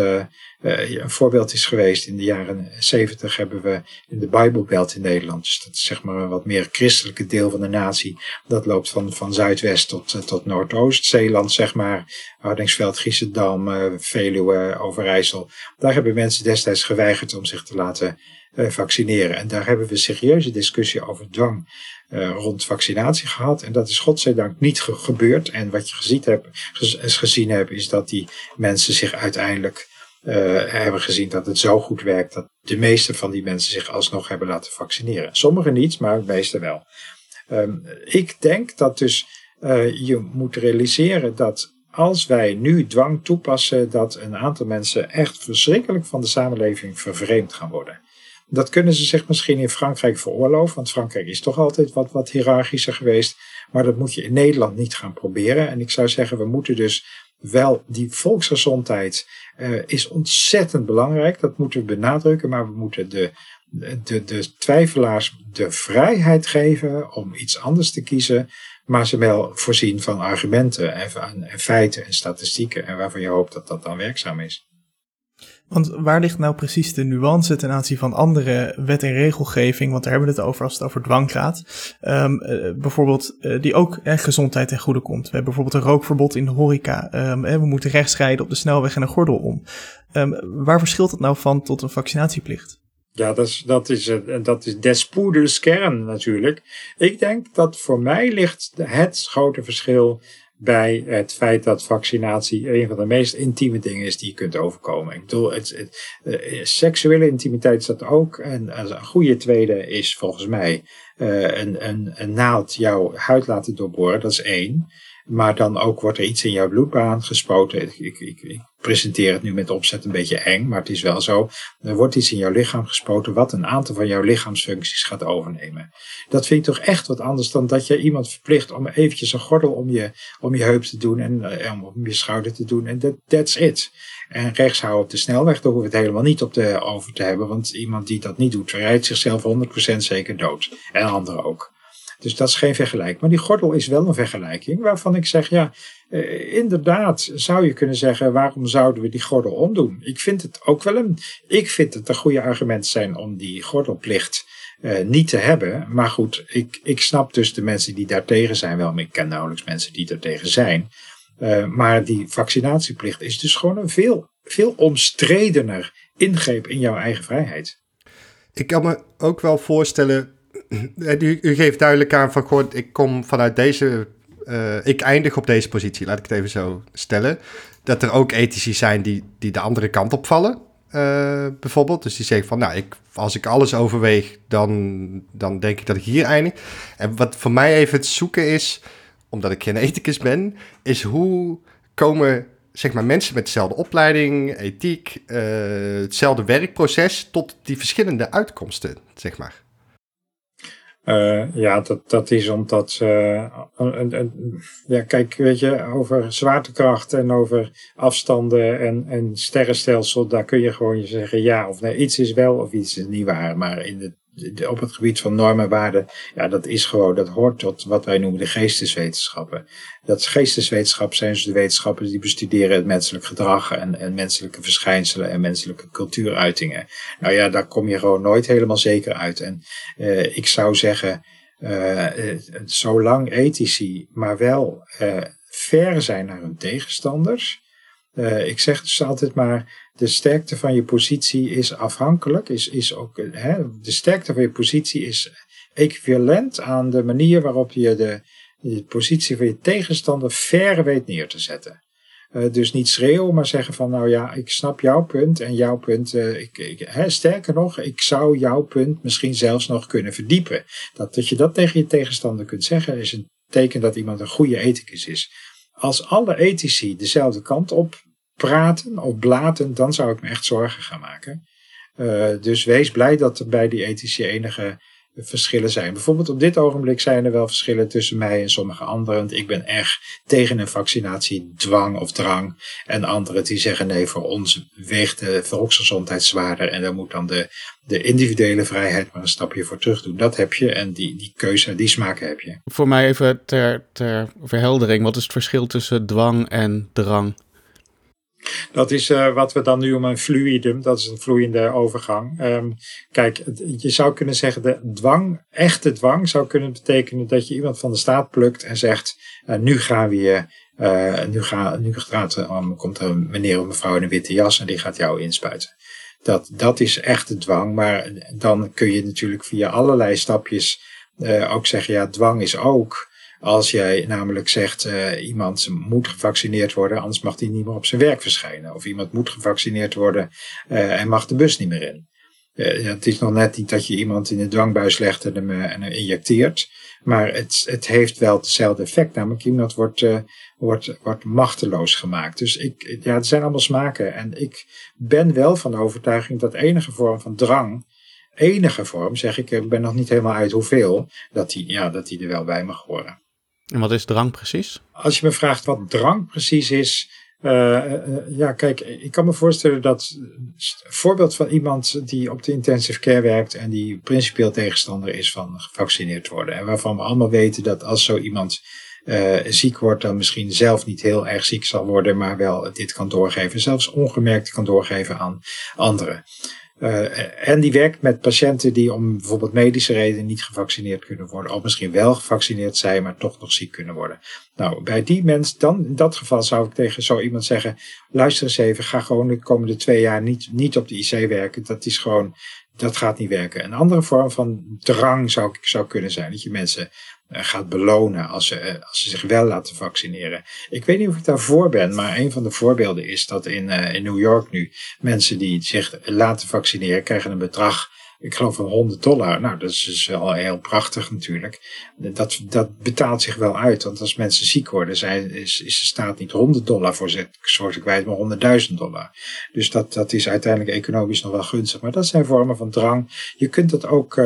B: uh, een voorbeeld is geweest. In de jaren 70 hebben we in de Bijbelbelt in Nederland. Dus dat is zeg maar een wat meer christelijke deel van de natie. Dat loopt van, van Zuidwest tot, tot Noordoost. Zeeland, zeg maar. Hardingsveld, Giessendam, Veluwe, Overijssel. Daar hebben mensen destijds geweigerd om zich te laten vaccineren. En daar hebben we serieuze discussie over dwang rond vaccinatie gehad. En dat is godzijdank niet gebeurd. En wat je gezien hebt, gezien hebt, is dat die mensen zich uiteindelijk hebben gezien dat het zo goed werkt dat de meeste van die mensen zich alsnog hebben laten vaccineren. Sommigen niet, maar de meeste wel. Um, ik denk dat dus uh, je moet realiseren dat als wij nu dwang toepassen, dat een aantal mensen echt verschrikkelijk van de samenleving vervreemd gaan worden. Dat kunnen ze zich misschien in Frankrijk veroorloven, want Frankrijk is toch altijd wat, wat hiërarchischer geweest. Maar dat moet je in Nederland niet gaan proberen. En ik zou zeggen, we moeten dus wel die volksgezondheid uh, is ontzettend belangrijk. Dat moeten we benadrukken, maar we moeten de, de, de twijfelaars de vrijheid geven om iets anders te kiezen. Maar ze wel voorzien van argumenten en, en feiten en statistieken. En waarvan je hoopt dat dat dan werkzaam is.
A: Want waar ligt nou precies de nuance ten aanzien van andere wet en regelgeving? Want daar hebben we het over als het over dwang gaat. Um, uh, bijvoorbeeld, uh, die ook uh, gezondheid ten goede komt. We hebben bijvoorbeeld een rookverbod in de horeca. Um, we moeten rechts rijden op de snelweg en een gordel om. Um, waar verschilt dat nou van tot een vaccinatieplicht?
B: Ja, dat is, dat is, dat is kern natuurlijk. Ik denk dat voor mij ligt het grote verschil bij het feit dat vaccinatie een van de meest intieme dingen is die je kunt overkomen. Ik bedoel, het, uh, seksuele intimiteit is dat ook. En een goede tweede is volgens mij uh, een, een, een naald jouw huid laten doorboren. Dat is één. Maar dan ook wordt er iets in jouw bloedbaan gespoten. Ik, ik, presenteer het nu met opzet een beetje eng, maar het is wel zo. Er wordt iets in jouw lichaam gespoten wat een aantal van jouw lichaamsfuncties gaat overnemen. Dat vind ik toch echt wat anders dan dat je iemand verplicht om eventjes een gordel om je, om je heup te doen en uh, om je schouder te doen. En that, that's it. En rechts houden op de snelweg, daar hoeven we het helemaal niet op de, over te hebben. Want iemand die dat niet doet, rijdt zichzelf 100% zeker dood. En anderen ook. Dus dat is geen vergelijking. Maar die gordel is wel een vergelijking waarvan ik zeg, ja, eh, inderdaad zou je kunnen zeggen, waarom zouden we die gordel omdoen? Ik vind het ook wel een, ik vind het een goede argument zijn om die gordelplicht uh, niet te hebben. Maar goed, ik, ik snap dus de mensen die daartegen zijn wel, ik ken nauwelijks mensen die daartegen zijn. Uh, maar die vaccinatieplicht is dus gewoon een veel, veel omstredener ingreep in jouw eigen vrijheid.
D: Ik kan me ook wel voorstellen u, u, geeft duidelijk aan van, goh, ik kom vanuit deze, uh, ik eindig op deze positie, laat ik het even zo stellen. Dat er ook ethici zijn die, die de andere kant opvallen, uh, bijvoorbeeld. Dus die zeggen van, nou, ik, als ik alles overweeg, dan, dan denk ik dat ik hier eindig. En wat voor mij even het zoeken is, omdat ik geen ethicus ben, is hoe komen zeg maar, mensen met dezelfde opleiding, ethiek, hetzelfde werkproces tot die verschillende uitkomsten, zeg maar.
B: Uh, ja, dat, dat is omdat, een, een, ja, kijk, weet je, over zwaartekracht en over afstanden en, en sterrenstelsel, daar kun je gewoon zeggen ja of nee. Iets is wel of iets is niet waar. Maar in de op het gebied van normen en waarden, ja, dat is gewoon, dat hoort tot wat wij noemen de geesteswetenschappen. Dat geesteswetenschap zijn dus de wetenschappen die bestuderen het menselijk gedrag en, en menselijke verschijnselen en menselijke cultuuruitingen. Nou ja, daar kom je gewoon nooit helemaal zeker uit. En uh, ik zou zeggen, uh, zolang ethici maar wel uh, ver zijn naar hun tegenstanders, uh, ik zeg dus altijd maar, de sterkte van je positie is afhankelijk, is, is ook, hè, de sterkte van je positie is equivalent aan de manier waarop je de, positie van je tegenstander ver weet neer te zetten. Uh, dus niet schreeuwen, maar zeggen van nou ja, ik snap jouw punt en jouw punt. Ik, ik, hè, sterker nog, ik zou jouw punt misschien zelfs nog kunnen verdiepen. Dat, dat je dat tegen je tegenstander kunt zeggen, is een teken dat iemand een goede ethicus is. Als alle ethici dezelfde kant op praten of blaten, dan zou ik me echt zorgen gaan maken. Uh, dus wees blij dat er bij die ethische enige verschillen zijn. Bijvoorbeeld op dit ogenblik zijn er wel verschillen tussen mij en sommige anderen. Want ik ben erg tegen een vaccinatie dwang of drang. En anderen die zeggen nee, voor ons weegt de volksgezondheid zwaarder. En dan moet dan de, de individuele vrijheid maar een stapje voor terug doen. Dat heb je en die, die keuze, die smaak heb je.
C: Voor mij even ter, ter verheldering, wat is het verschil tussen dwang en drang?
B: Dat is uh, wat we dan nu om een fluidum, dat is een vloeiende overgang. Um, kijk, je zou kunnen zeggen, de dwang, echte dwang zou kunnen betekenen dat je iemand van de staat plukt en zegt, uh, nu gaan we je, uh, nu, ga, nu gaat, komt er een meneer of mevrouw in een witte jas en die gaat jou inspuiten. Dat, dat is echte dwang, maar dan kun je natuurlijk via allerlei stapjes ook zeggen, ja, dwang is ook als jij namelijk zegt, uh, iemand moet gevaccineerd worden, anders mag hij niet meer op zijn werk verschijnen. Of iemand moet gevaccineerd worden uh, en mag de bus niet meer in. Uh, het is nog net niet dat je iemand in de dwangbuis legt en hem, en hem injecteert. Maar het, het heeft wel hetzelfde effect. Namelijk iemand wordt, wordt, wordt machteloos gemaakt. Dus ik, ja, het zijn allemaal smaken. En ik ben wel van de overtuiging dat enige vorm van drang enige vorm, zeg ik, ik ben nog niet helemaal uit hoeveel, dat die, ja, dat die er wel bij mag horen.
C: En wat is drang precies?
B: Als je me vraagt wat drang precies is. Uh, uh, ja, kijk, ik kan me voorstellen dat voorbeeld van iemand die op de intensive care werkt en die principieel tegenstander is van gevaccineerd worden. En waarvan we allemaal weten dat als zo iemand ziek wordt, dan misschien zelf niet heel erg ziek zal worden, maar wel dit kan doorgeven, zelfs ongemerkt kan doorgeven aan anderen. Uh, en die werkt met patiënten die om bijvoorbeeld medische redenen niet gevaccineerd kunnen worden. Of misschien wel gevaccineerd zijn, maar toch nog ziek kunnen worden. Nou, bij die mens, dan in dat geval zou ik tegen zo iemand zeggen: luister eens even, ga gewoon de komende twee jaar niet, niet op de IC werken. Dat is gewoon, dat gaat niet werken. Een andere vorm van drang zou, zou kunnen zijn. Dat je mensen eh, gaat belonen als ze, eh, als ze zich wel laten vaccineren. Ik weet niet of ik daarvoor ben, maar een van de voorbeelden is dat in, uh, in New York nu mensen die zich laten vaccineren krijgen een bedrag, ik geloof van 100 dollar. Nou, dat is dus wel heel prachtig natuurlijk. Dat, dat betaalt zich wel uit, want als mensen ziek worden, zijn, is, is de staat niet 100 dollar voor ze kwijt, maar 100.000 dollar. Dus dat, dat is uiteindelijk economisch nog wel gunstig. Maar dat zijn vormen van drang. Je kunt dat ook...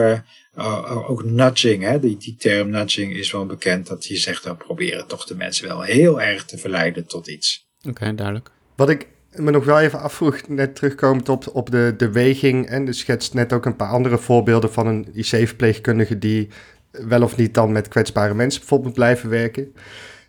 B: uh, ook nudging, hè? Die, die term nudging is wel bekend. Dat je zegt, dan proberen toch de mensen wel heel erg te verleiden tot iets.
C: Oké, duidelijk.
D: Wat ik me nog wel even afvroeg, net terugkomend op, op de, de weging. En de schetst net ook een paar andere voorbeelden van een IC-verpleegkundige die wel of niet dan met kwetsbare mensen bijvoorbeeld blijven werken.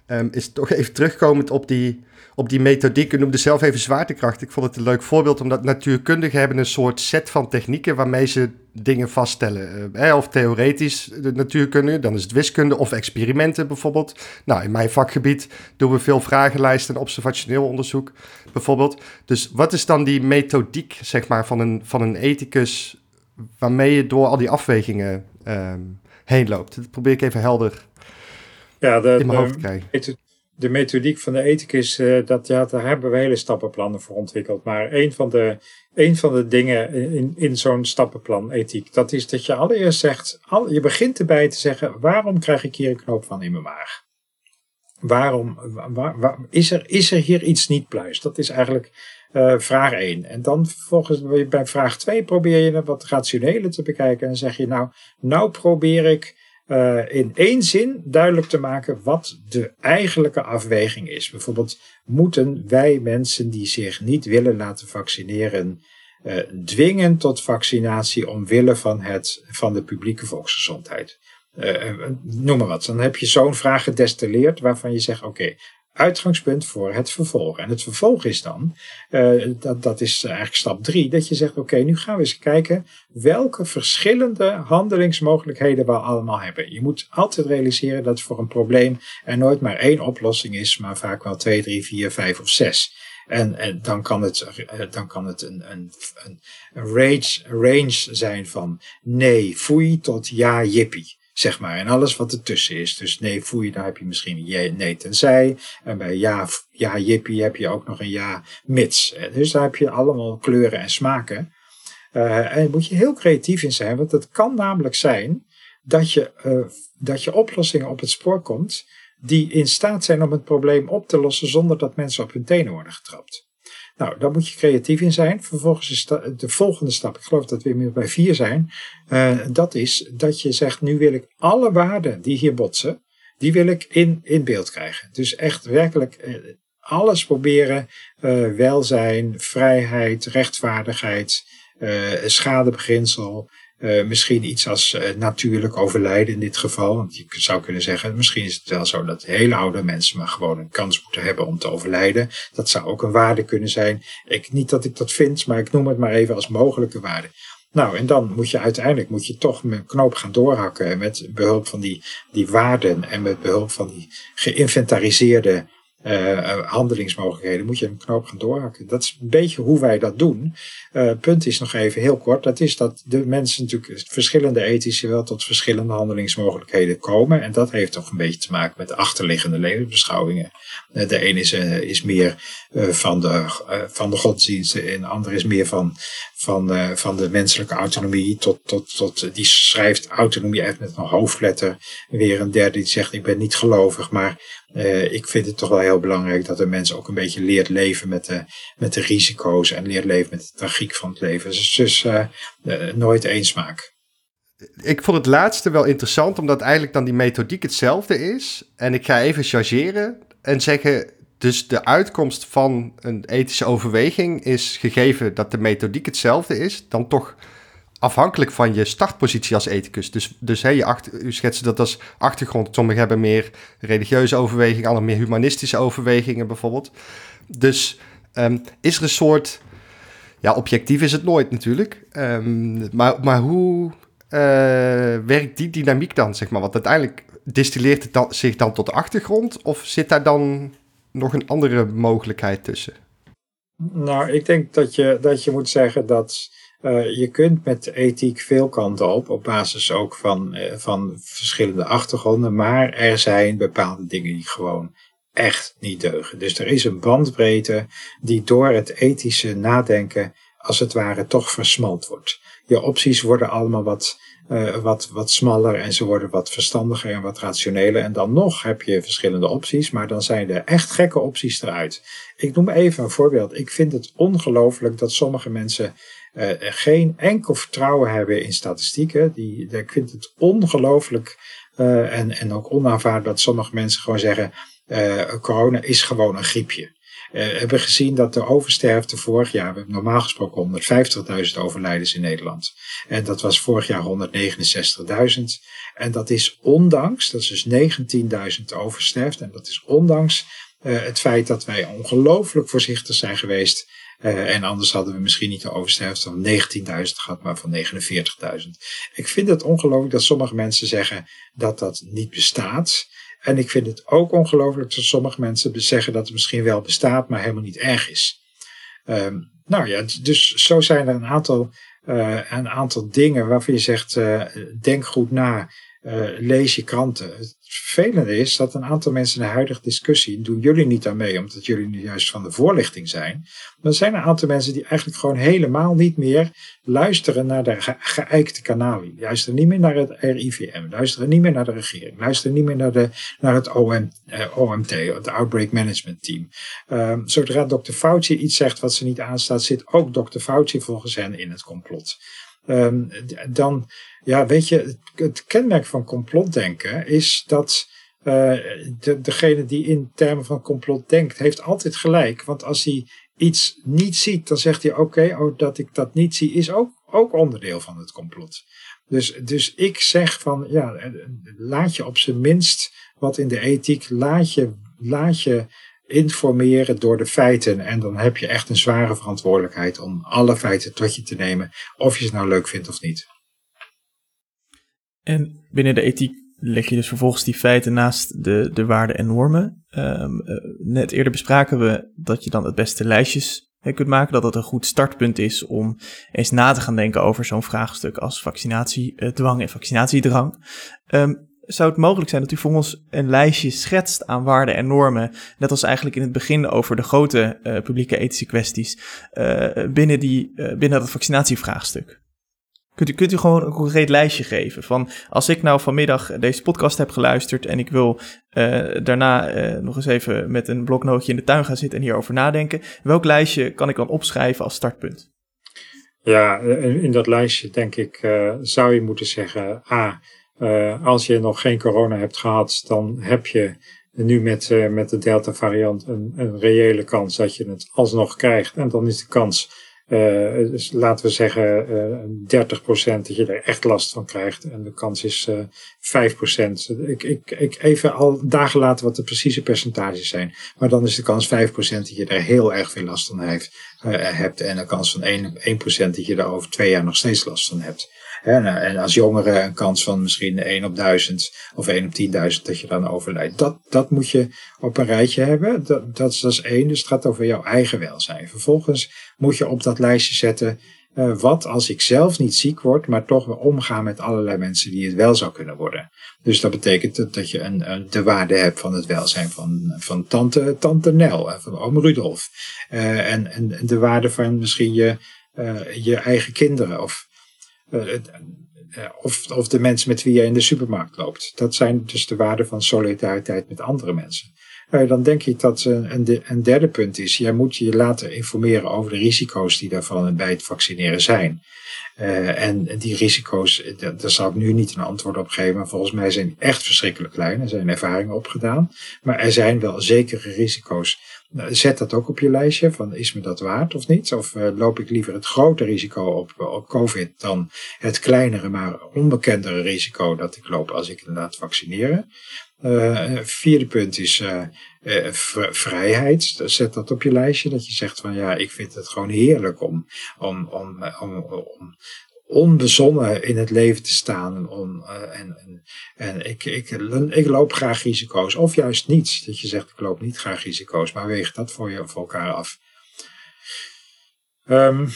D: Um, is toch even terugkomend op die op die methodiek. U noemde zelf even zwaartekracht. Ik vond het een leuk voorbeeld, omdat natuurkundigen hebben een soort set van technieken waarmee ze dingen vaststellen. Uh, of theoretisch de natuurkunde, dan is het wiskunde of experimenten bijvoorbeeld. Nou, in mijn vakgebied doen we veel vragenlijsten en observationeel onderzoek bijvoorbeeld. Dus wat is dan die methodiek, zeg maar, van een, van een ethicus waarmee je door al die afwegingen uh, heen loopt? Dat probeer ik even helder ja, de, in mijn hoofd te krijgen
B: de methodiek van de ethicus, uh, dat, ja, daar hebben we hele stappenplannen voor ontwikkeld. Maar een van de, een van de dingen in, in zo'n stappenplan ethiek, dat is dat je allereerst zegt, al, je begint erbij te zeggen, waarom krijg ik hier een knoop van in mijn maag? Waarom, waar, is, er, is er hier iets niet pluis? Dat is eigenlijk uh, vraag 1. En dan vervolgens bij vraag 2 probeer je wat rationele te bekijken en zeg je nou, nou probeer ik uh, in één zin duidelijk te maken wat de eigenlijke afweging is. Bijvoorbeeld, moeten wij mensen die zich niet willen laten vaccineren uh, dwingen tot vaccinatie omwille van, het, van de publieke volksgezondheid? Uh, noem maar wat. Dan heb je zo'n vraag gedestilleerd waarvan je zegt: oké, uitgangspunt voor het vervolg. En het vervolg is dan, uh, dat, dat is eigenlijk stap drie, dat je zegt, oké, nu gaan we eens kijken welke verschillende handelingsmogelijkheden we allemaal hebben. Je moet altijd realiseren dat voor een probleem er nooit maar één oplossing is, maar vaak wel twee, drie, vier, vijf of zes. En, en dan kan het, eh, dan kan het een, een, een range, range zijn van nee, foei tot ja, jippie zeg maar. En alles wat ertussen is. Dus nee, je, daar heb je misschien een nee tenzij. En bij ja, ja jippie heb je ook nog een ja mits. Dus daar heb je allemaal kleuren en smaken. Uh, en moet je heel creatief in zijn, want het kan namelijk zijn dat je, uh, dat je oplossingen op het spoor komt die in staat zijn om het probleem op te lossen zonder dat mensen op hun tenen worden getrapt. Nou, daar moet je creatief in zijn. Vervolgens is de volgende stap, ik geloof dat we inmiddels bij vier zijn, uh, dat is dat je zegt, nu wil ik alle waarden die hier botsen, die wil ik in, in beeld krijgen. Dus echt werkelijk uh, alles proberen, uh, welzijn, vrijheid, rechtvaardigheid, schadebeginsel, uh, misschien iets als uh, natuurlijk overlijden in dit geval. Want je zou kunnen zeggen, misschien is het wel zo dat hele oude mensen maar gewoon een kans moeten hebben om te overlijden. Dat zou ook een waarde kunnen zijn. Ik, niet dat ik dat vind, maar ik noem het maar even als mogelijke waarde. Nou, en dan moet je uiteindelijk moet je toch een knoop gaan doorhakken met behulp van die, die waarden en met behulp van die geïnventariseerde uh, handelingsmogelijkheden, moet je een knoop gaan doorhakken. Dat is een beetje hoe wij dat doen. Uh, punt is nog even heel kort, dat is dat de mensen natuurlijk verschillende ethische wel tot verschillende handelingsmogelijkheden komen. En dat heeft toch een beetje te maken met achterliggende levensbeschouwingen. De ene is, is meer van, de, van de godsdiensten en de andere is meer van, van, van de menselijke autonomie. Tot, tot, tot, die schrijft autonomie uit met een hoofdletter. Weer een derde die zegt ik ben niet gelovig, maar uh, ik vind het toch wel heel belangrijk dat de mens ook een beetje leert leven met de, met de risico's en leert leven met de tragiek van het leven. Dus, dus uh, uh, nooit één smaak.
D: Ik vond het laatste wel interessant, omdat eigenlijk dan die methodiek hetzelfde is. En ik ga even chargeren en zeggen, dus de uitkomst van een ethische overweging is gegeven dat de methodiek hetzelfde is, dan toch afhankelijk van je startpositie als ethicus. Dus, dus hè, je achter, u schetst dat als achtergrond. Sommigen hebben meer religieuze overwegingen, anderen meer humanistische overwegingen bijvoorbeeld. Dus um, is er een soort. Ja, objectief is het nooit natuurlijk. Um, maar, maar hoe uh, werkt die dynamiek dan, zeg maar? Want uiteindelijk distilleert het dan, zich dan tot de achtergrond? Of zit daar dan nog een andere mogelijkheid tussen?
B: Nou, ik denk dat je, dat je moet zeggen dat uh, je kunt met ethiek veel kanten op, op basis ook van, uh, van verschillende achtergronden, maar er zijn bepaalde dingen die gewoon echt niet deugen. Dus er is een bandbreedte die door het ethische nadenken als het ware toch versmalt wordt. Je opties worden allemaal wat, uh, wat, wat smaller en ze worden wat verstandiger en wat rationeler. En dan nog heb je verschillende opties, maar dan zijn de echt gekke opties eruit. Ik noem even een voorbeeld. Ik vind het ongelooflijk dat sommige mensen uh, geen enkel vertrouwen hebben in statistieken. Die, ik vind het ongelooflijk uh, en, en ook onaanvaardbaar dat sommige mensen gewoon zeggen: corona is gewoon een griepje. we hebben gezien dat de oversterfte vorig jaar, we hebben normaal gesproken 150.000 overlijdens in Nederland. En dat was vorig jaar 169.000. En dat is ondanks, dat is dus 19.000 oversterft. En dat is ondanks het feit dat wij ongelooflijk voorzichtig zijn geweest uh, en anders hadden we misschien niet de oversterfte van 19.000 gehad, maar van 49.000. Ik vind het ongelooflijk dat sommige mensen zeggen dat dat niet bestaat. En ik vind het ook ongelooflijk dat sommige mensen zeggen dat het misschien wel bestaat, maar helemaal niet erg is. Um, nou ja, dus zo zijn er een aantal, uh, een aantal dingen waarvan je zegt, uh, denk goed na, lees je kranten vervelende is dat een aantal mensen in de huidige discussie, doen jullie niet aan mee, omdat jullie nu juist van de voorlichting zijn. Maar er zijn een aantal mensen die eigenlijk gewoon helemaal niet meer luisteren naar de ge geëikte kanalen. Luisteren niet meer naar het RIVM, luisteren niet meer naar de regering, luisteren niet meer naar, de, naar het OM, eh, OMT, het Outbreak Management Team. Um, zodra Dr. Fauci iets zegt wat ze niet aanstaat, zit ook Dr. Fauci volgens hen in het complot. Um, dan, ja, weet je, het, kenmerk van complotdenken is dat uh, de, degene die in termen van complot denkt, heeft altijd gelijk. Want als hij iets niet ziet, dan zegt hij: Oké, oh, dat ik dat niet zie, is ook, ook onderdeel van het complot. Dus, dus ik zeg van ja, laat je op zijn minst wat in de ethiek, laat je, laat je informeren door de feiten. En dan heb je echt een zware verantwoordelijkheid om alle feiten tot je te nemen, of je ze nou leuk vindt of niet.
A: En binnen de ethiek leg je dus vervolgens die feiten naast de, de waarden en normen. Um, uh, net eerder bespraken we dat je dan het beste lijstjes kunt maken, dat dat een goed startpunt is om eens na te gaan denken over zo'n vraagstuk als vaccinatiedwang en vaccinatiedrang. Um, zou het mogelijk zijn dat u voor ons een lijstje schetst aan waarden en normen, net als eigenlijk in het begin over de grote uh, publieke ethische kwesties, uh, binnen, die, uh, binnen dat vaccinatievraagstuk? Kunt u, kunt u gewoon een concreet lijstje geven van als ik nou vanmiddag deze podcast heb geluisterd en ik wil daarna nog eens even met een bloknootje in de tuin gaan zitten en hierover nadenken, welk lijstje kan ik dan opschrijven als startpunt?
B: Ja, in dat lijstje denk ik zou je moeten zeggen, ah, als je nog geen corona hebt gehad, dan heb je nu met, met de Delta variant een, een reële kans dat je het alsnog krijgt. En dan is de kans dus laten we zeggen uh, eh, 30% dat je er echt last van krijgt. En de kans is uh, eh, 5%. Ik, ik, ik even al dagen later wat de precieze percentages zijn. Maar dan is de kans 5% dat je er heel erg veel last van heeft, hebt. En de kans van 1%, 1 dat je er over twee jaar nog steeds last van hebt. En, en als jongere een kans van misschien 1 op 1000 of 1 op 10.000 dat je dan overlijdt. Dat, dat moet je op een rijtje hebben. Dat, dat, is, dat is één. Dus het gaat over jouw eigen welzijn. Vervolgens moet je op dat lijstje zetten. Uh, wat als ik zelf niet ziek word, maar toch weer omga met allerlei mensen die het wel zou kunnen worden. Dus dat betekent dat, dat je een, een, de waarde hebt van het welzijn van, van tante, tante Nel en van oom Rudolf. Uh, en, en de waarde van misschien je, je eigen kinderen of eh, eh, of, of de mensen met wie je in de supermarkt loopt. Dat zijn dus de waarden van solidariteit met andere mensen. Uh, dan denk ik dat een, een derde punt is, jij moet je laten informeren over de risico's die daarvan bij het vaccineren zijn. Uh, en die risico's, daar zal ik nu niet een antwoord op geven, maar volgens mij zijn echt verschrikkelijk klein. Er zijn ervaringen opgedaan. Maar er zijn wel zekere risico's nou, zet dat ook op je lijstje van is me dat waard of niet? Of uh, loop ik liever het grote risico op, COVID dan het kleinere maar onbekendere risico dat ik loop als ik laat vaccineren? Vierde punt is uh, vrijheid. Zet dat op je lijstje. Dat je zegt van ja, ik vind het gewoon heerlijk om, om, om, om, om onbezonnen in het leven te staan. Om, uh, en en, en ik, ik, ik loop graag risico's. Of juist niets. Dat je zegt, ik loop niet graag risico's. Maar weeg dat voor, je, voor elkaar af. Um,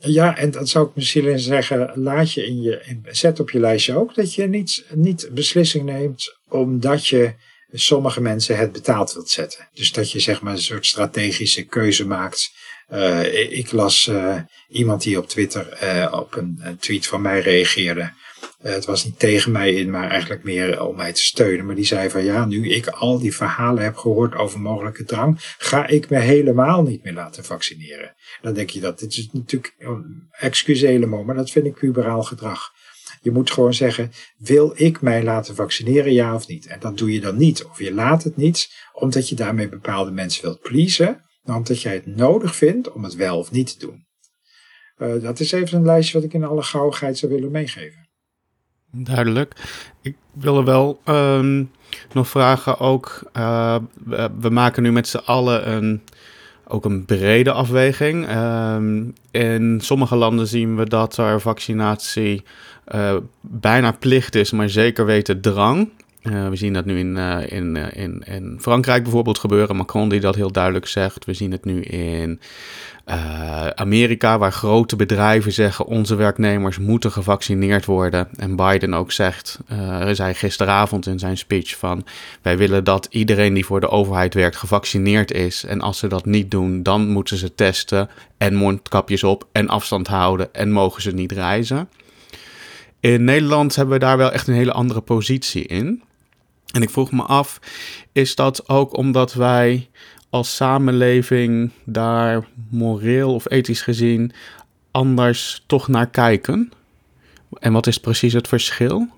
B: ja, en dat zou ik misschien zeggen, laat je in je, zet op je lijstje ook dat je niet, niet beslissing neemt omdat je sommige mensen het betaald wilt zetten. Dus dat je zeg maar een soort strategische keuze maakt uh, ik las uh, iemand die op Twitter uh, op een, een, tweet van mij reageerde. het was niet tegen mij in, maar eigenlijk meer om mij te steunen. Maar die zei van ja, nu ik al die verhalen heb gehoord over mogelijke drang, ga ik me helemaal niet meer laten vaccineren. Dan denk je dat, dit is natuurlijk, excuus helemaal, maar dat vind ik puberaal gedrag. Je moet gewoon zeggen, wil ik mij laten vaccineren, ja of niet? En dat doe je dan niet, of je laat het niet, omdat je daarmee bepaalde mensen wilt pleasen omdat jij het nodig vindt om het wel of niet te doen. Uh, dat is even een lijstje wat ik in alle gauwigheid zou willen meegeven.
C: Duidelijk. Ik wil er wel um, nog vragen ook. Uh, we, maken nu met z'n allen een, ook een brede afweging. Um, in sommige landen zien we dat er vaccinatie uh, bijna plicht is, maar zeker weten drang. Uh, we zien dat nu in, uh, in, in, in Frankrijk bijvoorbeeld gebeuren. Macron die dat heel duidelijk zegt. We zien het nu in Amerika, waar grote bedrijven zeggen: onze werknemers moeten gevaccineerd worden. En Biden ook zegt, zei gisteravond in zijn speech van: wij willen dat iedereen die voor de overheid werkt gevaccineerd is. En als ze dat niet doen, dan moeten ze testen en mondkapjes op en afstand houden en mogen ze niet reizen. In Nederland hebben we daar wel echt een hele andere positie in. En ik vroeg me af, is dat ook omdat wij als samenleving daar moreel of ethisch gezien anders toch naar kijken? En wat is precies het verschil?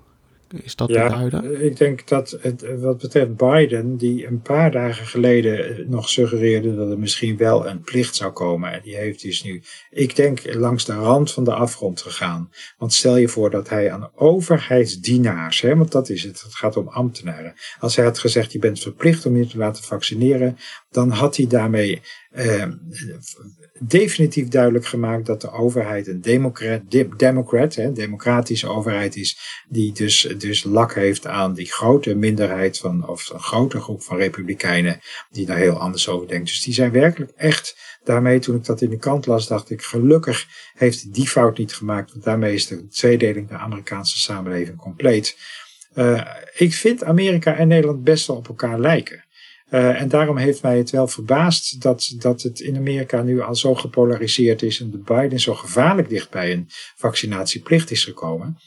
C: Is dat ja, duiden?
B: Ik denk dat het, wat betreft Biden, die een paar dagen geleden nog suggereerde dat er misschien wel een plicht zou komen. En die heeft dus nu, ik denk, langs de rand van de afgrond gegaan. Want stel je voor dat hij aan overheidsdienaars, hè, want dat is het, het gaat om ambtenaren. Als hij had gezegd, je bent verplicht om je te laten vaccineren, dan had hij daarmee eh, definitief duidelijk gemaakt dat de overheid een democrat, democrat hè, democratische overheid is, die dus, dus lak heeft aan die grote minderheid van, of een grote groep van republikeinen, die daar heel anders over denkt. Dus die zijn werkelijk echt daarmee, toen ik dat in de kant las, dacht ik, gelukkig heeft die fout niet gemaakt, want daarmee is de tweedeling de Amerikaanse samenleving compleet. Uh, ik vind Amerika en Nederland best wel op elkaar lijken. Uh, en daarom heeft mij het wel verbaasd dat, dat het in Amerika nu al zo gepolariseerd is en de Biden zo gevaarlijk dicht bij een vaccinatieplicht is gekomen.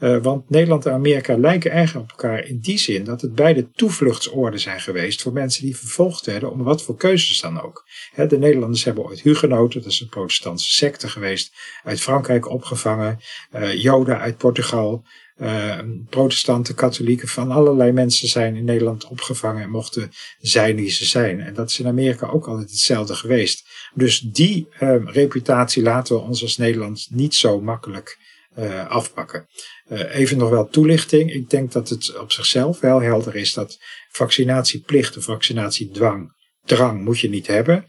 B: Uh, want Nederland en Amerika lijken erg op elkaar in die zin dat het beide toevluchtsoorden zijn geweest voor mensen die vervolgd werden om wat voor keuzes dan ook. De Nederlanders hebben ooit Hugenoten, dat is een protestantse secte geweest, uit Frankrijk opgevangen, uh, Joden uit Portugal. Uh, protestanten, katholieken, van allerlei mensen zijn in Nederland opgevangen en mochten zijn wie ze zijn. En dat is in Amerika ook altijd hetzelfde geweest. Dus die reputatie laten we ons als Nederland niet zo makkelijk uh, afpakken. even nog wel toelichting. Ik denk dat het op zichzelf wel helder is dat vaccinatieplicht of vaccinatiedwang, drang moet je niet hebben.